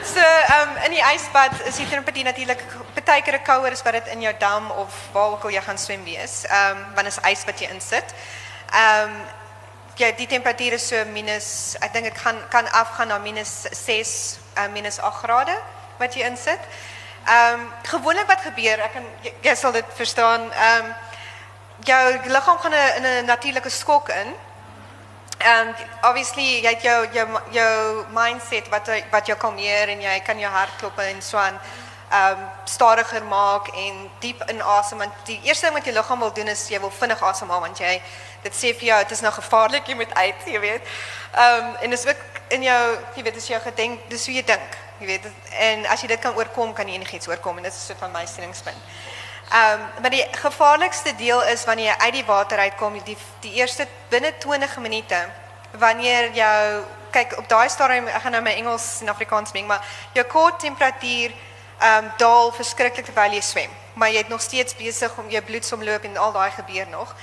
So, ehm um, in die ysbad is die temperatuur natuurlik baie keer kouer as wat dit in jou dam of waar ook al jy gaan swem wees. Ehm um, want is ys wat jy insit. Ehm um, ja, die temperatuur is so minus ek dink dit gaan kan afgaan na minus 6 uh, minus 8 grade wat jy insit. Ehm um, gewoonlik wat gebeur, ek kan jy, jy sal dit verstaan, ehm um, jou liggaam gaan 'n- in 'n natuurlike skok in. And obviously jy het jou jou jou mindset wat wat jou kalmeer en jy kan jou hart klop en so aan. ehm um, stadiger maak en diep inasem want die eerste ding wat jou liggaam wil doen is jy wil vinnig asemhaal want jy dit sê vir jou dit is nou gevaarlik jy moet uit jy weet. Ehm um, en dis ook in jou jy weet as jy gedenk dis hoe jy dink jy weet en as jy dit kan oorkom kan jy enigiets oorkom en dit is soort van my stellingspunt. Ehm um, maar die gevaarlikste deel is wanneer jy uit die water uitkom die die eerste binne 20 minute wanneer jou kyk op daai stadium ek gaan nou my Engels en Afrikaans meng maar jou kort temperatuur ehm um, daal verskriklik terwyl jy swem maar jy het nog steeds besig om jou bloedsomloop en al daai gebeur nog.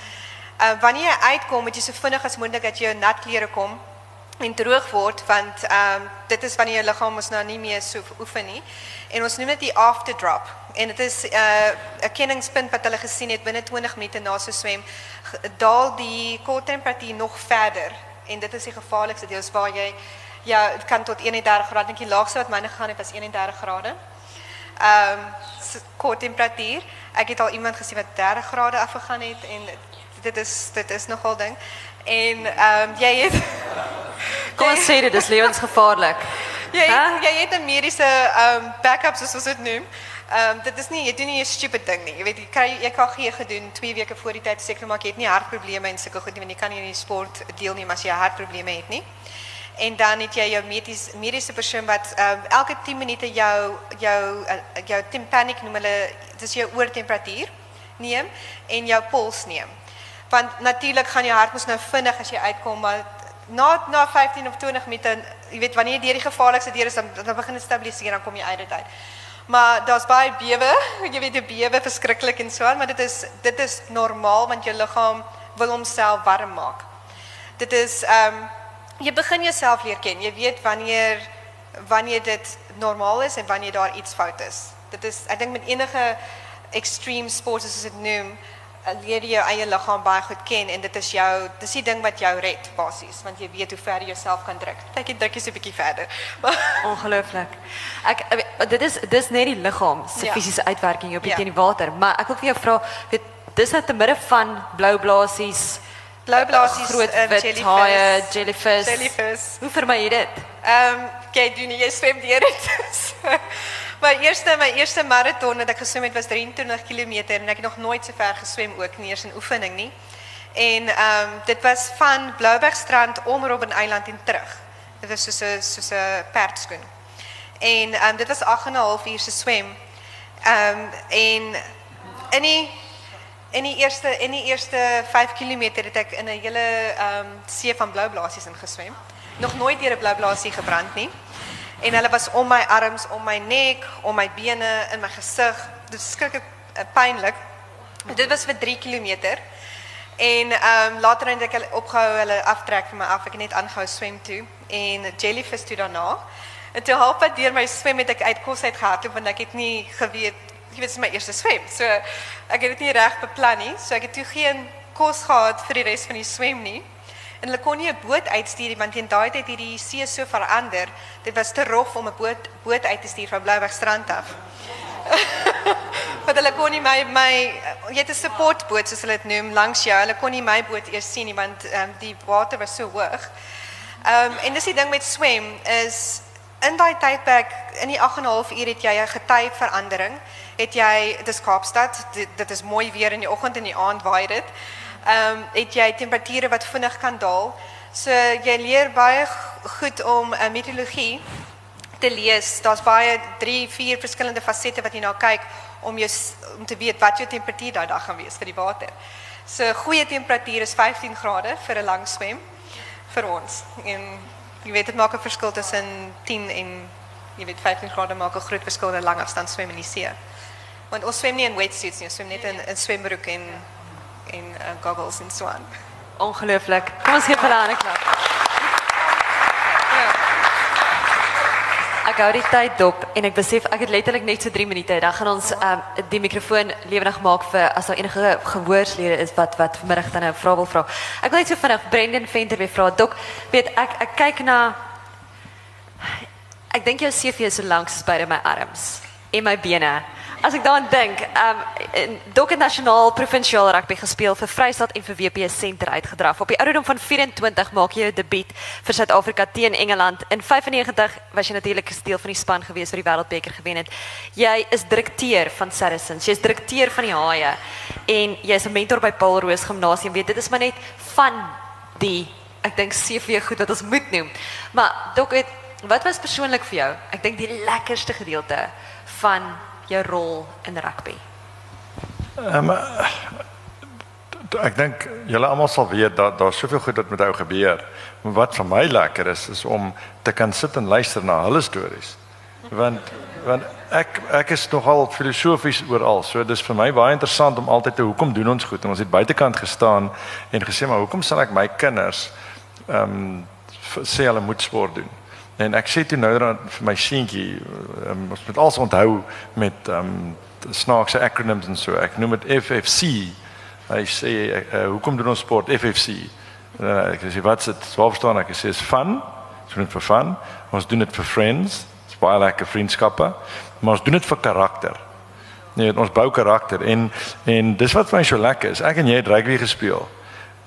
Ehm uh, wanneer jy uitkom moet jy so vinnig as moontlik jy jou nat klere kom en droog word want ehm um, dit is wanneer jou liggaam ons nou nie meer so oefen nie. En ons noem dit die after drop en dit is 'n uh, kenningspunt wat hulle gesien het binne 20 minute na so swem daal die kort temperatuur nog verder en dit is die gevaarlikste deel is waar jy ja, kan tot 31 grade, dink die laagste wat myne gegaan het was 31 grade. Ehm um, kort temperatuur. Ek het al iemand gesien wat 30 grade afgegaan het en dit is dit is nogal ding. En ehm um, jy het Kom ons sê dit is lewensgevaarlik. jy het, jy het 'n mediese ehm um, backup soos ons dit noem. Ehm um, dit is nie jy doen nie 'n stupid ding nie. Jy weet jy kry EKG gedoen 2 weke voor die tyd seker maak jy het nie hartprobleme en sulke goed nie want jy kan nie in die sport deelneem as jy hartprobleme het nie. En dan het jy jou medies, mediese persoon wat um, elke 10 minute jou jou uh, jou tympanic noem hulle dis jou oortemperatuur neem en jou pols neem. Want natuurlik gaan jou hart mos nou vinnig as jy uitkom maar na na 15 of 20 minute jy weet wanneer die gevaarlikste deur is dan, dan begin dit stabiliseer dan kom jy uit dit uit. Maar daar's baie bewe, jy weet die bewe verskriklik en so aan, maar dit is dit is normaal want jou liggaam wil homself warm maak. Dit is ehm um, jy begin jouself leer ken. Jy weet wanneer wanneer dit normaal is en wanneer daar iets fout is. Dit is ek dink met enige extreme sport soos dit noem, leer jy jou eie liggaam baie goed ken en dit is jou dis die ding wat jou red basies want jy weet hoe ver jy jouself kan druk. Kyk jy druk jy so 'n bietjie verder. Ongelooflik. Ek dit is dis net die liggaam se Ja. fisiese uitwerking op die Ja. teen die water, maar ek wil vir jou vra, weet dis net te midde van blou blaasies, Blou blaasies, groot ehm, wit jellyfish. haie, jellyfish. Jellyfish. Hoe vermy jy dit? Ehm um, kyk doen jy swem deur dit. My eerste my eerste maraton wat ek geswem het was 23 km en ek het nog nooit so ver geswem ook nie eers in oefening nie. En ehm um, dit was van Bloubergstrand om Robben Eiland en terug. Dit was soos 'n soos 'n perdskoen. En ehm um, dit was 8 en 'n half uur se swem. Ehm um, en in die in die eerste in die eerste 5 km het ek in 'n hele ehm um, see van blou blaasies ingeswem. Nog nooit deur 'n blou blaasie gebrand nie. En hulle was om my arms, om my nek, om my bene, in my gesig. Dit is skrikkelik uh, pynlik. Dit was vir 3 km. En ehm um, later het ek hulle opgehou hulle aftrek vir my af. Ek het net aangehou swem toe en jellyfish toe daarna. En toe halfpad deur my swem het ek uit kos uit gehardloop want ek het nie geweet jy weet dit is my eerste swem. So ek het dit nie reg beplan nie. So ek het toe geen kos gehad vir die res van die swem nie. En hulle kon nie 'n boot uitstuur want teen daai tyd het hierdie see so verander. Dit was te rof om 'n boot boot uit te stuur van Bloubergstrand af. Want hulle kon nie my my jy het 'n supportboot soos hulle dit noem langs jou. Hulle kon nie my boot eers sien nie want um, die water was so hoog. Ehm um, en dis die ding met swem is in daai tydperk in die 8 en 'n half uur het jy 'n getyverandering. Het jy dis Kaapstad, dit, dit is mooi weer in die oggend en die aand waai dit. Ehm um, het jy temperature wat vinnig kan daal. So jy leer baie goed om uh, meteorologie te lees. Daar's baie 3, 4 verskillende fasette wat jy na kyk om jou om te weet wat jou temperatuur daai dag gaan wees vir die water. So goeie temperatuur is 15 grade vir 'n lang swem vir ons. En jy weet dit maak 'n verskil tussen 10 en jy weet 15 grade maak 'n groot verskil in 'n lang afstand swem in die see. Want ons swem nie in wetsuits nie, ons swem net in 'n swembroek en en uh, goggles en so aan. Ongelooflik. Kom ons gee vir hulle 'n klap. Ek hou die tyd dop en ek besef ek het letterlik net so 3 minute. Dan gaan ons um, die mikrofoon lewendig maak vir as daar enige gehoorslede is wat wat vanmiddag dan 'n vraag wil vra. Ek wil net so vinnig Brendan Venter weer vra. Dok, weet ek ek kyk na ek dink jou CV is so soos beide my arms en bene. Ek daaraan dink, ehm um, Dok het nasionaal provinsiaal rugby gespeel vir Vrystaat en vir WP Senter uitgedraf. Op die ouderdom van 24 maak jy jou debuut vir Suid-Afrika teen Engeland. In 95 was jy natuurlik 'n deel van die span gewees wat die Wêreldbeker gewen het. Jy is direkteur van Saracens. Jy is direkteur van die Haie en is 'n mentor by Paul Roos Gimnasium. Weet dit is maar net van die ek dink CV goed wat ons moet noem. Maar Dok wat was persoonlik vir jou? Ek dink die lekkerste gedeelte van jou rol in rugby? Ehm um, ek dink julle almal sal weet dat daar soveel goed wat met jou gebeur. Maar wat vir my lekker is is om te kan sit en luister na hulle stories. Want want ek ek is nogal filosofies oral. So dis vir my baie interessant om altyd te hoekom doen ons goed? En ons het buitekant gestaan en gesê maar hoekom sal ek my kinders ehm um, sê hulle moet sport doen? En ek sê toe nou dan vir my seentjie, um, ons moet alles onthou met um, snaakse acronyms en so. Ek noem dit FFC. Hy sê uh, hoekom doen ons sport FFC? Uh, ek sê wat dit sou verstaan ek sê is fun. Ons doen dit vir fun. Ons doen dit vir friends. Dis baie lekker vriendskappe. Maar ons doen dit vir karakter. Nee, ons bou karakter en en dis wat vir my so lekker is. Ek en jy het rugby gespeel.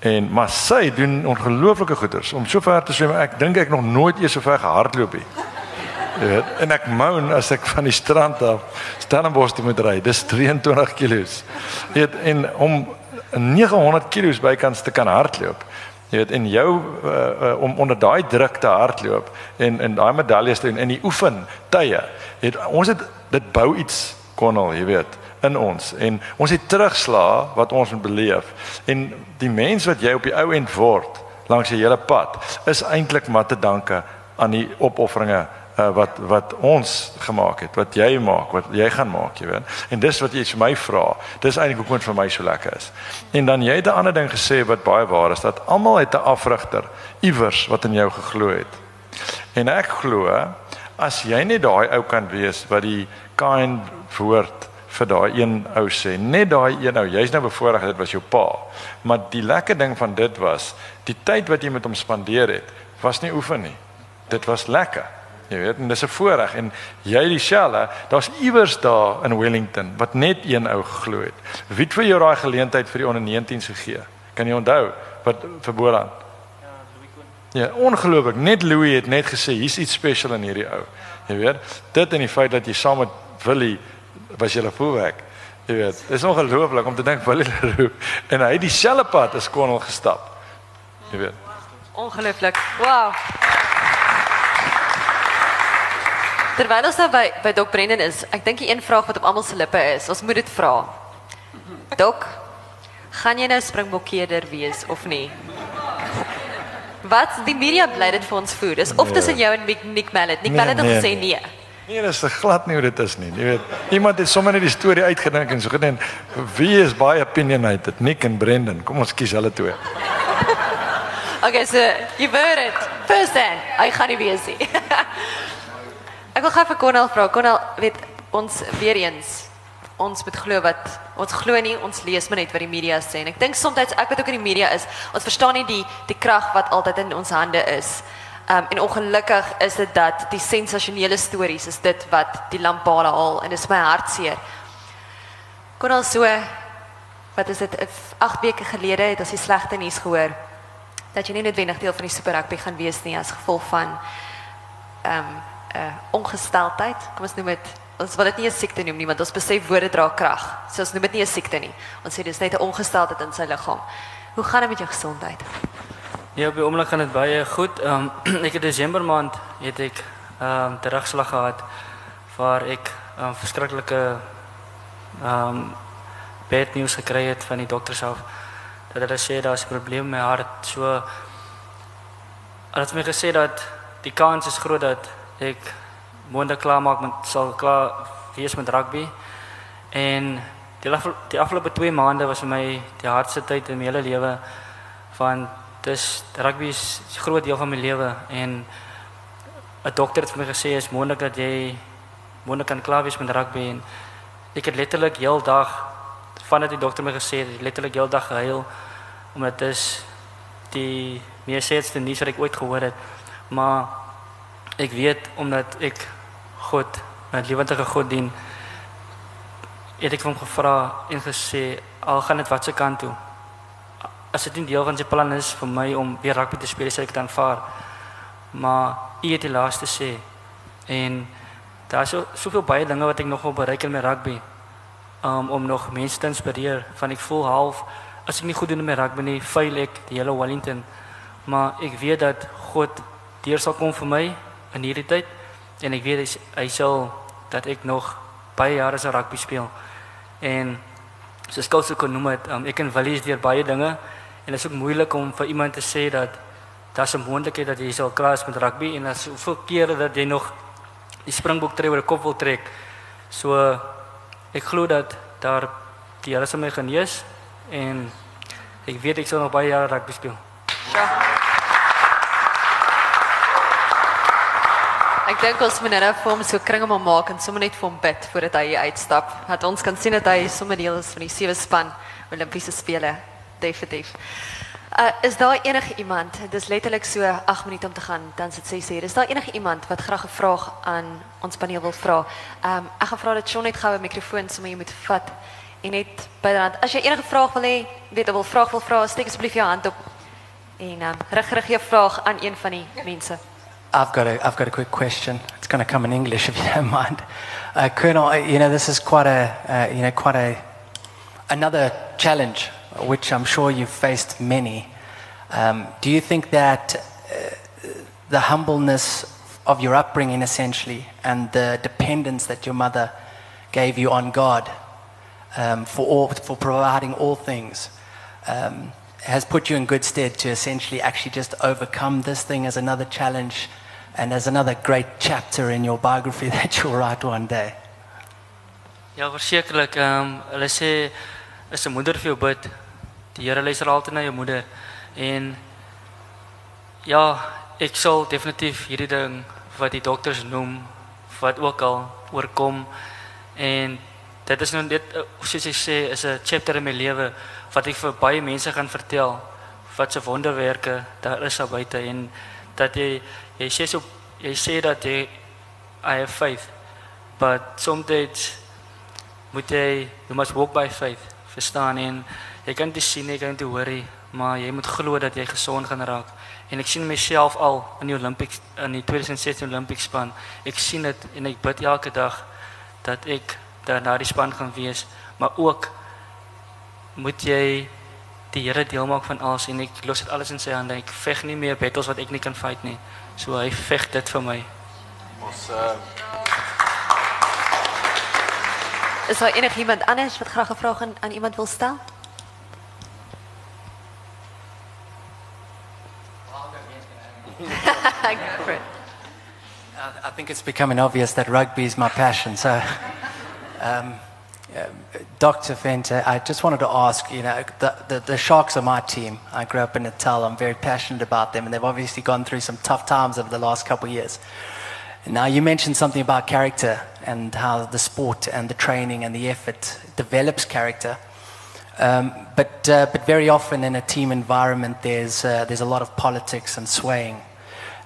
En maar sy doen ongelooflike goeders om so ver te swem. Ek dink ek nog nooit eers so ver gehardloop het. Jy weet, en ek moan as ek van die strand af Stellenbosch toe moet ry. Dis 23 kg. Jy weet, en om 900 kg bykans te kan hardloop. Jy weet, en jou uh, uh, om onder daai druk te hardloop en en daai medaljes te doen in die oefen tye. Weet, ons het dit bou iets konnel, jy weet in ons. En ons het terugslaa wat ons moet beleef. En die mens wat jy op die ou end word langs die hele pad is eintlik maar te danke aan die opofferinge uh, wat wat ons gemaak het wat jy maak wat jy gaan maak jy weet. En dis wat jy vir my vra. Dis eintlik hoekom dit vir my so lekker is. En dan jy het 'n ander ding gesê wat baie waar is dat almal het 'n afrigter iewers wat in jou geglo het. En ek glo as jy net daai ou kan wees wat die kind woord vir daai een ou sê. Net daai een ou, jy's nou bevoorreg dit was jou pa. Maar die lekker ding van dit was, die tyd wat jy met hom spandeer het, was nie oefen nie. Dit was lekker. Jy weet, en dis 'n voorreg en jy dieselfde, daar's iewers daar in Wellington wat net een ou geglo het. Wie het vir jou daai geleentheid vir die onder 19s gegee? Kan jy onthou wat verbode aan? Ja, ongelooflik. Net Louis het net gesê hier's iets spesiaal in hierdie ou. Jy weet, dit en die feit dat jy saam met Willie was julle voorwerk. Jy weet, dit is ongelooflik om te dink Willie Leroux en hy het dieselfde pad as Konel gestap. Jy weet. Ongelooflik. Wow. Terwyl ons nou by by Dok Brendan is, ek dink die een vraag wat op almal se lippe is, ons moet dit vra. Dok, gaan jy nou springbokkeerder wees of nie? Wat die media bly dit vir ons voer. Dis of tussen jou en Nick Mallet. Nick Mallet het nee, gesê nee. Nee, dis glad nie hoe dit is nie. Jy weet, iemand het sommer net die storie uitgedink en so gedink, wie is baie opinionated? Nick en Brendan. Kom ons kies hulle twee. Okay, so you heard it. First then, I gaan nie wees nie. ek wil gou vir Cornel vra. Cornel, weet ons weer eens ons moet glo wat ons glo nie, ons lees maar net wat die media sê. En ek dink soms ek wat ook in die media is, ons verstaan nie die die krag wat altyd in ons hande is. Um, en ongelukkig is dit dat die sensasionele stories is dit wat die lampade haal en is my hartseer. Kon al so wat is dit 8 weke gelede het ons die slegte nuus gehoor dat jy nie noodwendig deel van die Super Rugby gaan wees nie gevolg van ehm um, uh, ongesteldheid. Kom ons noem dit ons wil dit nie 'n siekte noem nie want ons besef woorde dra krag. So ons noem dit nie 'n siekte nie. Ons sê dis net 'n ongesteldheid in sy liggaam. Hoe gaan dit met jou gesondheid? Ja, op die oomblik gaan dit baie goed. Ehm um, ek het Desember maand het ek ehm um, terugslag gehad waar ek ehm um, verskriklike ehm um, bad news gekry het van die dokter self. Dat hulle sê daar's 'n probleem met my hart. So hulle het my gesê dat die kans is groot dat ek môre klaar maak met sal klaar wees met rugby. En die, die afgelope 2 maande was vir my die hardste tyd in my hele lewe van dis rugby is 'n groot deel van my lewe en 'n dokter het vir my gesê is moontlik dat jy moontlik kan klaar wees met rugby en ek het letterlik heeldag vandat die dokter my gesê het letterlik heeldag gehuil omdat dit is die meesste nuus wat ek ooit gehoor het maar ek weet omdat ek God my lewendige God dien het ek hom gevra en gesê al gaan dit watse kant toe. As dit nie deel van sy plan is vir my om weer rugby te speel, sê ek dan vaar. Maar u het die laaste sê en daar is so soveel baie dinge wat ek nog wil bereik in my rugby. Um, om nog mense te inspireer van ek voel half as ek nie goed doen in my rugby nie, fail ek die hele Wellington. Maar ek weet dat God deur sal kom vir my in hierdie tyd en ek weet hy, hy sal dat ek nog baie jare 'n rugby speel. En soos Kous ook genoem het, um, ek en Willie is deur baie dinge en dit is ook moeilik om vir iemand te sê dat daar's 'n moontlikheid dat jy sal klaar met rugby en as hoeveel kere dat jy nog die springboek tree oor 'n kop wil trek. So ek glo dat daar die Here sal my genees en ek weet ek sal nog baie jare rugby speel. Ja. Ek dink ons moet nou vir hom so kringe maar maak en sommer net vir hom bid voordat hy uitstap. Dat ons kan sien dat hy sommer deel is van die sewe span Olimpiese spele. Definitief. Uh is daar enige iemand, dis letterlik so 8 minute om te gaan, dan sit 6 uur. Is daar enige iemand wat graag 'n vraag aan ons paneel wil vra? Um ek gaan vra dat Shaun net gou 'n mikrofoon sommer jy moet vat en net byderhand. As jy enige vraag wil hê, weet jy wil vraag wil vra, steek asseblief jou hand op en um rig rig jou vraag aan een van die mense. I've got a, I've got a quick question. It's going to come in English if you don't mind. Uh, Colonel, you know, this is quite a, uh, you know, quite a, another challenge, which I'm sure you've faced many. Um, do you think that uh, the humbleness of your upbringing, essentially, and the dependence that your mother gave you on God um, for, all, for providing all things, um, has put you in good stead to essentially actually just overcome this thing as another challenge and as another great chapter in your biography that you'll write one day. Ja, versekerlik. Um, hulle sê as 'n moeder vir bid, die Here luister altyd na jou moeder. En ja, ek sal definitief hierdie ding wat die dokters noem wat ook al oorkom. En dit is nou dit soos jy sê is 'n chapter in my lewe wat ek vir baie mense gaan vertel wat se wonderwerke daar is daar buite. En dat jy jy sê so jy sê dat jy I have faith but sometimes moet jy you must walk by faith verstaan? En jy kan dit sien jy kan dit hoor maar jy moet glo dat jy gesond gaan raak en ek sien myself al in die Olympics in die 2016 Olympics span ek sien dit en ek bid elke dag dat ek daar na die span gaan wees maar ook moet jy die Here deel maak van alles en ek los dit alles in sy hande. Ek veg nie meer battles wat ek nie kan fight nie. So hy veg dit vir my. Ons uh, Is daar enigiemand anders wat graag 'n vraag aan, aan iemand wil stel? I, think it's becoming obvious that rugby is my passion. So, um, uh, Dr. Venter, I just wanted to ask you know, the, the, the Sharks are my team. I grew up in Natal. I'm very passionate about them, and they've obviously gone through some tough times over the last couple of years. Now, you mentioned something about character and how the sport and the training and the effort develops character. Um, but, uh, but very often in a team environment, there's, uh, there's a lot of politics and swaying.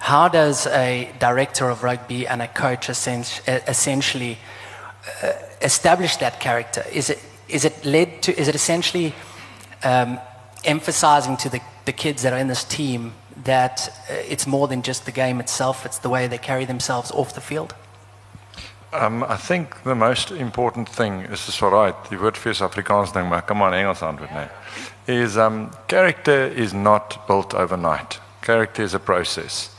How does a director of rugby and a coach essentially uh, establish that character? Is it, is it led to, is it essentially um, emphasizing to the, the kids that are in this team that uh, it's more than just the game itself, it's the way they carry themselves off the field? Um, I think the most important thing is dis right. Die woord vir Afrikaans ding, maar kom aan Engels antwoord net. Is um character is not built overnight. Character is a process.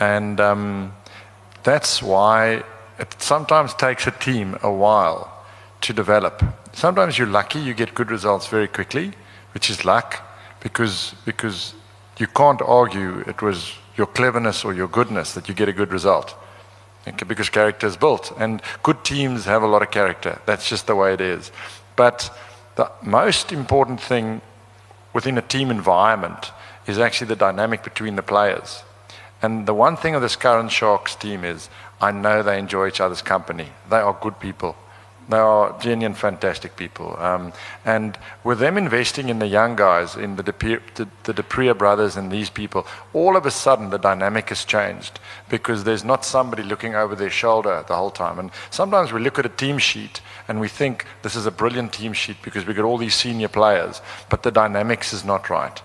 And um that's why it sometimes takes a team a while to develop. Sometimes you're lucky, you get good results very quickly, which is luck because because you can't argue it was your cleverness or your goodness that you get a good result because character is built. And good teams have a lot of character. That's just the way it is. But the most important thing within a team environment is actually the dynamic between the players. And the one thing of this current Sharks team is I know they enjoy each other's company. They are good people. They are genuine, fantastic people. Um, and with them investing in the young guys, in the De, the, brothers and these people, all of a sudden the dynamic has changed because there's not somebody looking over their shoulder the whole time. And sometimes we look at a team sheet and we think this is a brilliant team sheet because we got all these senior players, but the dynamics is not right.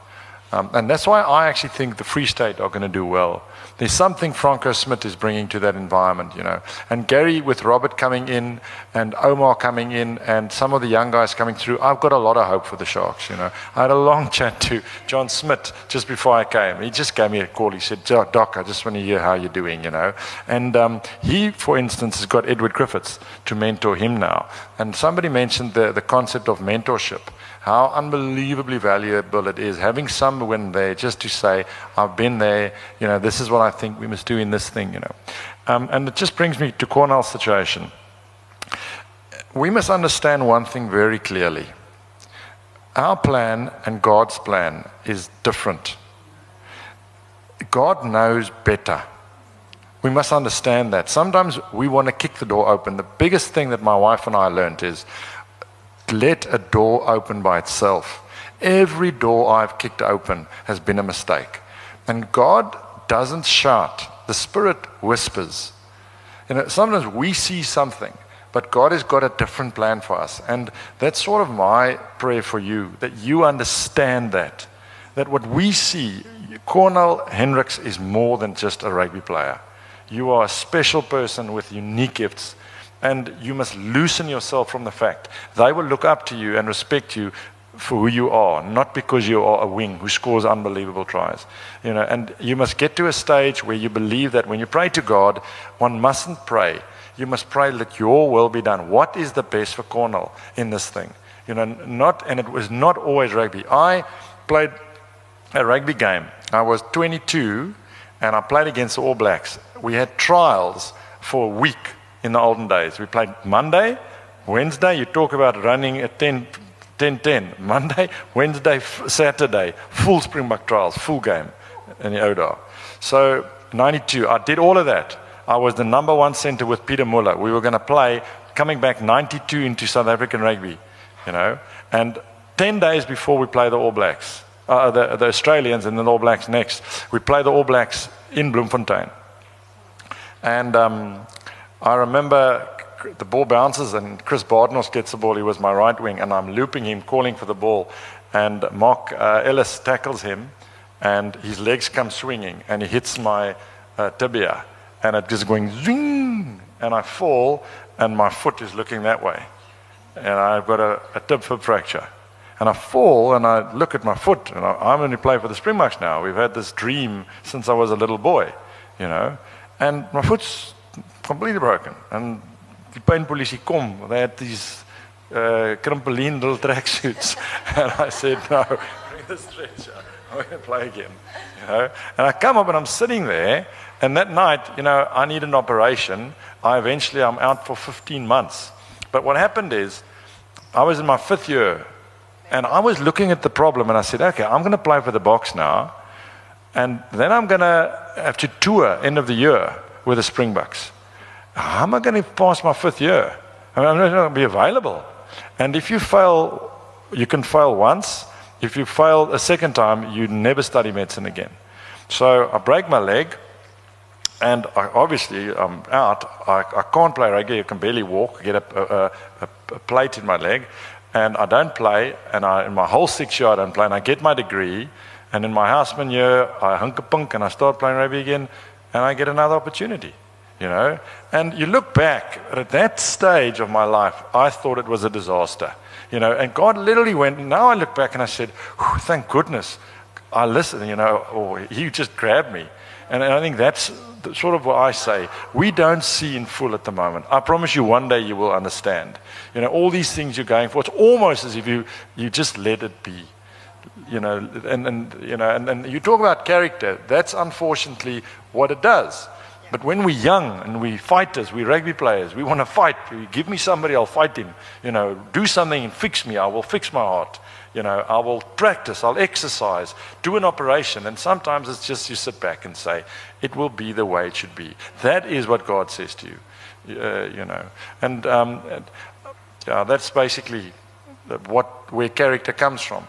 Um, and that's why I actually think the Free State are going to do well. There's something Franco Smith is bringing to that environment, you know. And Gary with Robert coming in and Omar coming in and some of the young guys coming through, I've got a lot of hope for the Sharks, you know. I had a long chat to John Smith just before I came. He just gave me a call. He said, Doc, I just want to hear how you're doing, you know. And um, he, for instance, has got Edward Griffiths to mentor him now. And somebody mentioned the, the concept of mentorship how unbelievably valuable it is having someone there just to say, I've been there, you know, this is what I think we must do in this thing, you know. Um, and it just brings me to Cornell's situation. We must understand one thing very clearly. Our plan and God's plan is different. God knows better. We must understand that. Sometimes we want to kick the door open. The biggest thing that my wife and I learned is let a door open by itself. Every door I've kicked open has been a mistake. And God doesn't shout, the Spirit whispers. You know, sometimes we see something, but God has got a different plan for us. And that's sort of my prayer for you that you understand that. That what we see, Cornell Hendricks is more than just a rugby player. You are a special person with unique gifts and you must loosen yourself from the fact they will look up to you and respect you for who you are, not because you are a wing who scores unbelievable tries. You know, and you must get to a stage where you believe that when you pray to God, one mustn't pray. You must pray that your will be done. What is the best for Cornell in this thing? You know, not and it was not always rugby. I played a rugby game. I was 22 and I played against the All Blacks. We had trials for a week in the olden days. We played Monday, Wednesday, you talk about running at 10, 10, 10. Monday, Wednesday, Saturday, full Springbok trials, full game in the ODA. So, 92, I did all of that. I was the number one center with Peter Muller. We were going to play coming back 92 into South African rugby, you know. And 10 days before we play the All Blacks, uh, the, the Australians and the All Blacks next, we play the All Blacks in Bloemfontein. And um, I remember the ball bounces and Chris Bardnos gets the ball. He was my right wing, and I'm looping him, calling for the ball. And Mark uh, Ellis tackles him, and his legs come swinging, and he hits my uh, tibia, and it just going zing, and I fall, and my foot is looking that way, and I've got a, a tib fib fracture. And I fall and I look at my foot, and I, am only playing for the Springboks now. We've had this dream since I was a little boy, you know, and my foot's completely broken. And the pain police come. They had these uh, little tracksuits. and I said, no, bring the stretcher. I'm going to play again. You know? And I come up and I'm sitting there. And that night, you know, I need an operation. I eventually, I'm out for 15 months. But what happened is, I was in my fifth year. And I was looking at the problem and I said, okay, I'm going to play for the box now. And then I'm going to have to tour end of the year with the Springboks how am I going to pass my fifth year? I mean, I'm not going to be available. And if you fail, you can fail once. If you fail a second time, you never study medicine again. So I break my leg, and I, obviously I'm out. I, I, can't play rugby. I can barely walk. I get a, a, a, plate in my leg, and I don't play. And I, in my whole six year, I don't play. And I get my degree, and in my houseman year, I hunk a punk, and I start playing rugby again, and I get another opportunity you know. And you look back at that stage of my life, I thought it was a disaster, you know. And God literally went. Now I look back and I said, "Thank goodness, I listened," you know. Or He just grabbed me, and I think that's sort of what I say. We don't see in full at the moment. I promise you, one day you will understand. You know, all these things you're going for. It's almost as if you you just let it be you know, and, and you know, and, and you talk about character. That's unfortunately what it does. But when we're young and we fighters, we rugby players, we want to fight. Give me somebody, I'll fight him. You know, do something and fix me. I will fix my heart. You know, I will practice, I'll exercise, do an operation. And sometimes it's just you sit back and say, it will be the way it should be. That is what God says to you. Uh, you know, and um, yeah, that's basically what where character comes from.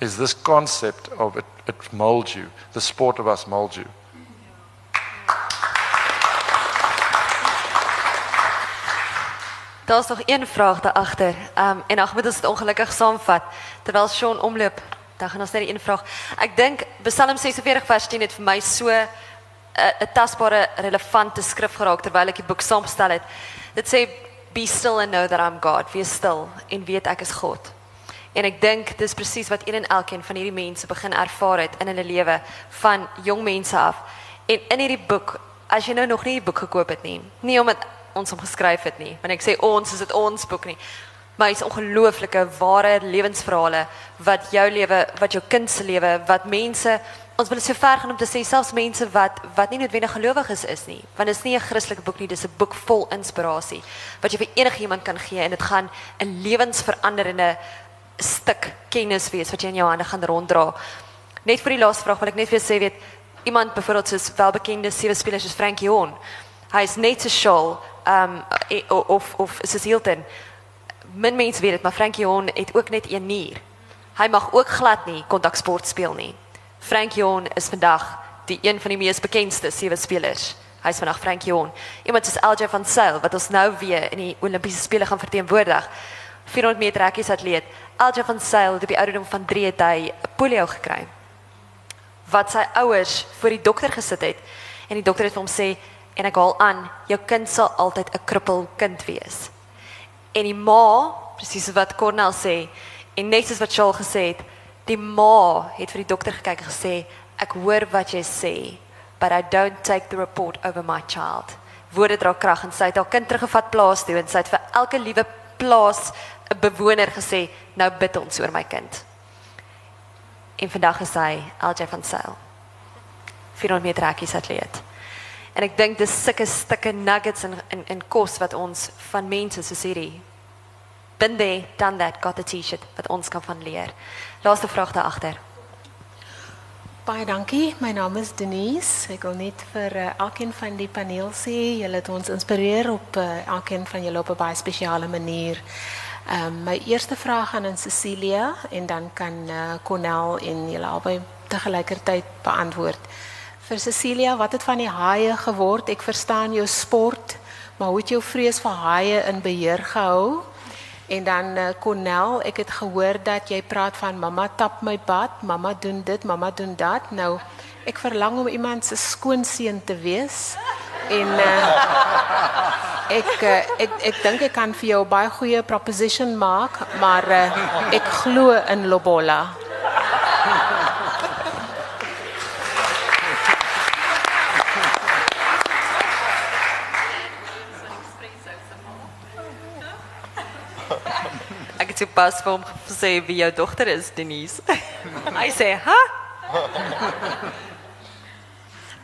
Is this concept of it, it molds you. The sport of us molds you. Daar's nog een vraag daar agter. Ehm um, en Ahmed het dit ongelukkig saamvat terwyl Sean omloop. Dan gaan ons net een vraag. Ek dink Psalm 46 vers 10 het vir my so 'n 'n tasbare relevante skrif geraak terwyl ek die boek saamgestel het. Dit sê be still and know that I'm God. Wees stil en weet ek is God. En ek dink dis presies wat een en elkeen van hierdie mense begin ervaar het in hulle lewe van jong mense af. En in hierdie boek, as jy nou nog nie die boek gekoop het nie, nie omdat ons hom geskryf het nie, want ek sê ons is dit ons boek nie. Maar hy's ongelooflike ware lewensverhale wat jou lewe, wat jou kind lewe, wat mense ons wil so ver gaan om te sê selfs mense wat wat nie noodwendig gelowiges is nie, want dit is nie 'n Christelike boek nie, dis 'n boek vol inspirasie wat jy vir enigiemand kan gee en dit gaan 'n lewensveranderende stuk kennis wees wat jy in jou hande gaan ronddra. Net vir die laaste vraag wil ek net jou sê weet iemand byvoorbeeld soos welbekende sewe spelers soos Frankie Horn. Hy is net so shoal um of of soos Hilton. Min mense weet dit, maar Frankie Horn het ook net een nier. Hy mag ook glad nie kontaksport speel nie. Frankie Horn is vandag die een van die mees bekendste sewe spelers. Hy is vandag Frankie Horn. Iemand soos LJ van Sail wat ons nou weer in die Olimpiese spele gaan verteenwoordig. 400 meter rekkies atleet. LJ van Sail het op die ouderdom van 3 het hy polio gekry. Wat sy ouers voor die dokter gesit het en die dokter het vir hom sê en ek haal aan, jou kind sal altyd 'n krippel kind wees. En die ma, presies wat Cornel sê, en net soos wat Charles gesê het, die ma het vir die dokter gekyk en gesê, ek hoor wat jy sê, but I don't take the report over my child. Woorde dra krag en sy het haar kind teruggevat plaas toe en sy het vir elke liewe plaas 'n bewoner gesê, nou bid ons oor my kind. En vandag is hy LJ van Sail. 400 meter rekkies atleet. En ek dink dis sulke stukke nuggets in in in kos wat ons van mense soos hierdie been there, done that, got the t-shirt wat ons kan van leer. Laaste vraag daar agter. Baie dankie. My naam is Denise. Ek wil net vir uh, van die paneel sê, julle het ons inspireer op uh, van julle op 'n baie spesiale manier. Ehm my eerste vraag aan aan Cecilia en dan kan uh, Cornel en julle albei tegelykertyd beantwoord. Vir Cecilia, wat het van die haie geword? Ek verstaan jou sport, maar hoe het jou vrees vir haie in beheer gehou? En dan uh, Cornel, ek het gehoor dat jy praat van mamma tap my bad, mamma doen dit, mamma doen dat. Nou, ek verlang om iemand se skoonseun te wees. En uh, ek uh, ek kan vir jou baie goeie proposition maak, maar uh, ek glo in Lobola. Het sopas vir hom gesê wie jou dogter is, Denise. Hy sê, "Ha?"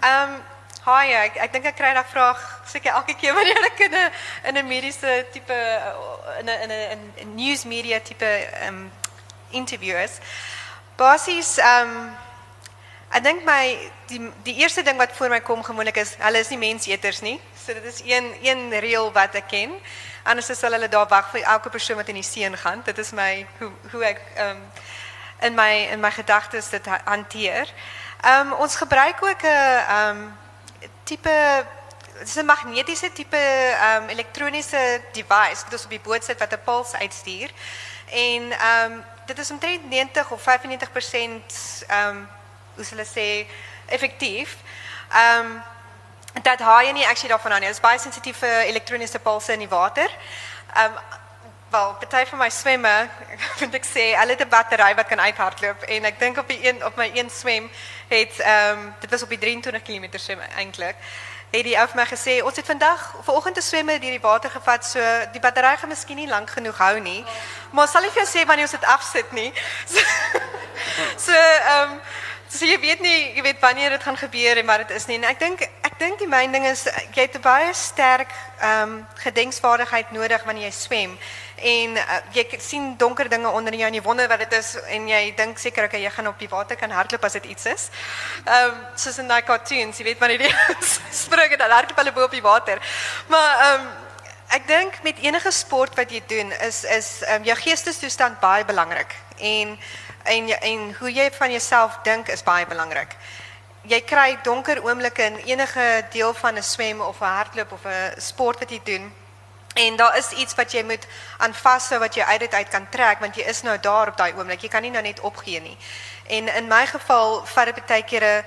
Ehm hi, ek ek dink ek kry daai vraag seker elke keer wanneer ek in 'n in 'n mediese tipe in 'n in 'n in news media tipe ehm um, interview is. Basies ehm um, ek dink my die die eerste ding wat voor my kom gewoonlik is hulle is nie menseters nie. So dit is een een reël wat ek ken. Anders sal hulle daar wag vir elke persoon wat in die see gaan. Dit is my hoe hoe ek ehm um, in my in my gedagtes dit ha- hanteer. Ehm ons gebruik ook 'n ehm um, tipe dis 'n magnetiese tipe ehm um, elektroniese device wat ons op die boot sit wat 'n puls uitstuur. En ehm um, dit is omtrent 90 of 95% ehm um, hoe hulle sê effektief. Ehm dat haai nie actually daarvan aan nie. Dit is baie sensitief vir elektroniese pulse in die water. Um, wel, party van my swemme, vind ek sê, hulle het 'n battery wat kan uithardloop en ek dink op die een op my een swem het um, dit was op die 23 km swem eintlik. Het die ou vir my gesê, ons het vandag vanoggend 'n swemme deur die water gevat, so die battery gaan miskien nie lank genoeg hou nie. Maar sal ek vir jou sê wanneer ons dit afsit nie. So ehm um, So jy weet nie, jy weet wanneer dit gaan gebeur en wat dit is nie. En ek dink ek dink die myn ding is jy het baie sterk ehm um, gedenksvaardigheid nodig wanneer jy swem. En uh, jy sien donker dinge onder jou en jy wonder wat dit is en jy dink seker okay, jy gaan op die water kan hardloop as dit iets is. Ehm um, soos in daai cartoons, jy weet wanneer die spring en dan hardloop hulle bo op die water. Maar ehm um, ek dink met enige sport wat jy doen is is um, jou geestestoestand baie belangrik en en en hoe jy van jouself dink is baie belangrik. Jy kry donker oomblikke in enige deel van 'n swem of 'n hardloop of 'n sport wat jy doen. En daar is iets wat jy moet aan vashou wat jy uit dit uit kan trek want jy is nou daar op daai oomblik. Jy kan nie nou net opgee nie. En in my geval vat dit baie kere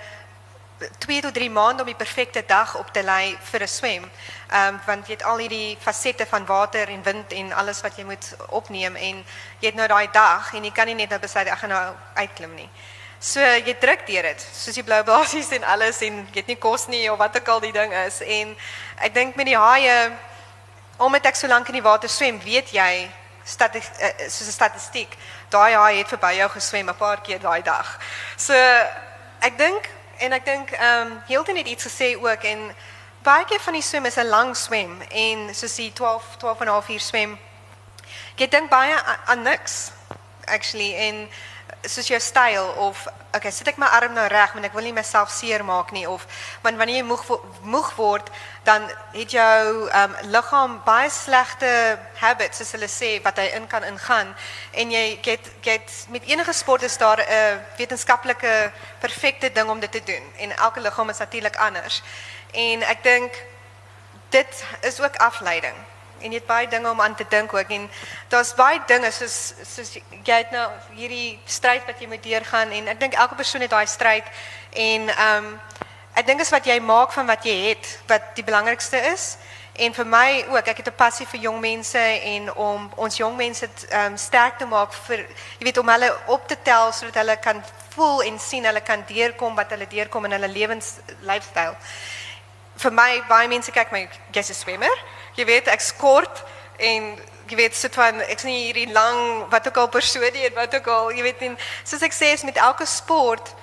2 tot 3 maande om die perfekte dag op te lei vir 'n swem. Ehm um, want jy het al hierdie fasette van water en wind en alles wat jy moet opneem en jy het nou daai dag en jy kan nie net nou besluit ek gaan nou uitklim nie. So jy druk deur dit, soos die blou basies en alles en jy het nie kos nie of wat ook al die ding is en ek dink met die haie omdat ek so lank in die water swem, weet jy statis, uh, soos 'n statistiek, daai haai het verby jou geswem 'n paar keer daai dag. So ek dink en ek dink ehm um, Hilton het iets gesê ook en baie keer van die swem is 'n lang swem en soos die 12 12 en 'n half uur swem. Jy dink baie aan niks actually en soos jou styl of okay, sit ek my arm nou reg want ek wil nie myself seermaak nie of want wanneer jy moeg moeg word dan het jou um, liggaam baie slegte habits soos hulle sê wat hy in kan ingaan en jy get get met enige sport is daar 'n wetenskaplike perfekte ding om dit te doen en elke liggaam is natuurlik anders en ek dink dit is ook afleiding en jy het baie dinge om aan te dink ook en daar's baie dinge soos soos jy het nou hierdie stryd wat jy moet deurgaan en ek dink elke persoon het daai stryd en ehm um, ek dink is wat jy maak van wat jy het wat die belangrikste is en vir my ook ek het 'n passie vir jong mense en om ons jong mense ehm um, sterk te maak vir jy weet om hulle op te tel sodat hulle kan voel en sien hulle kan deurkom wat hulle deurkom in hulle lewens lifestyle. Vir my baie mense kyk my jy's 'n swemmer jy weet ek skort en jy weet sit van ek's nie hierdie lang wat ook al persoon nie wat ook al jy weet en soos ek sê is met elke sport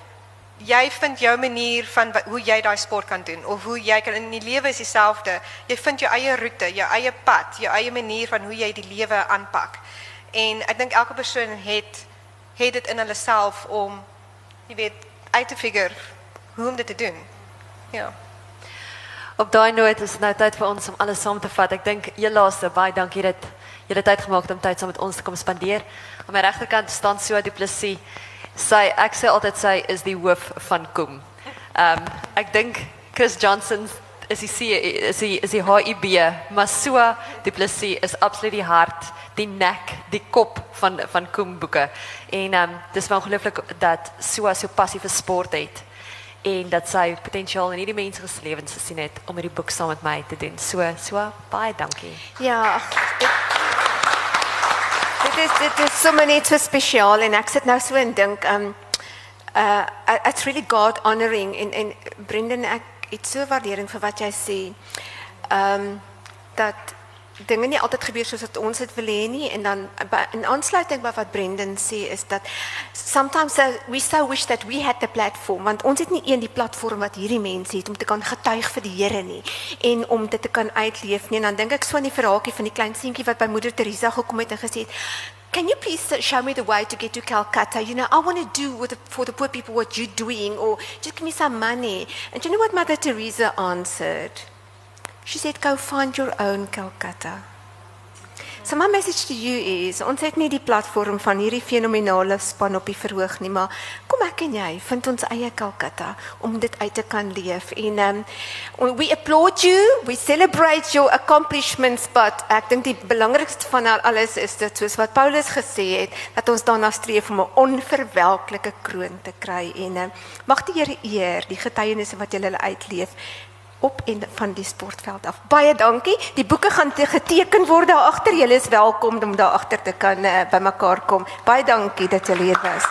jy vind jou manier van hoe jy daai sport kan doen of hoe jy kan in die lewe is dieselfde. Jy vind jou eie roete jou eie pad jou eie manier van hoe jy die lewe aanpak. En ek dink elke persoon het het dit in hulle self om jy weet uit te figure hoe om dit te doen. Ja Op daai noot is dit nou tyd vir ons om alles saam te vat. Ek dink heel laaste baie dankie dat dit tyd gemaak het om tyd saam met ons te kom spandeer. Aan my regterkant staan Sue Du Plessis. Sy ek sê altyd is die hoof van Kom. Ehm um, ek dink Chris Johnson is die C, is die is maar Sue Du is absoluut die hart, die nek, die kop van van Kom boeke. En ehm um, dis ongelooflik dat Sue so passie vir sport het en dat sy potensiaal in hierdie mense se lewens gesien het om hierdie boek saam met my te doen. So, so baie dankie. Ja. Dit is dit is sommer net so spesiaal en ek sit nou so en dink um uh it's really God honoring en en Brendan ek het so waardering vir wat jy sê. Um dat dinge nie altyd gebeur soos wat ons dit wil hê nie en dan in aansluiting by wat Brendan sê is dat sometimes we so wish that we had the platform want ons het nie een die platform wat hierdie mense het om te kan getuig vir die Here nie en om dit te kan uitleef nie en dan dink ek so aan die verhaaltjie van die klein seentjie wat by moeder Teresa gekom het en gesê het Can you please show me the way to get to Calcutta? You know, I want to do the, for the poor people what you're doing, or just give me some money. And you know what Mother Teresa answered? She said, Go find your own Calcutta. So my message to you is ons het nie die platform van hierdie fenominale span op die verhoog nie, maar kom ek en jy vind ons eie Calcutta om dit uit te kan leef. En um we applaud you, we celebrate your accomplishments, but ek dink die belangrikste van alles is dit soos wat Paulus gesê het, dat ons daarna streef om 'n onverwelklike kroon te kry en um, mag die Here eer die getuienisse wat jy hulle uitleef op en van die sportveld af. Baie dankie. Die boeke gaan geteken word daar agter. Julle is welkom om daar agter te kan uh, bymekaar kom. Baie dankie dat julle hier was.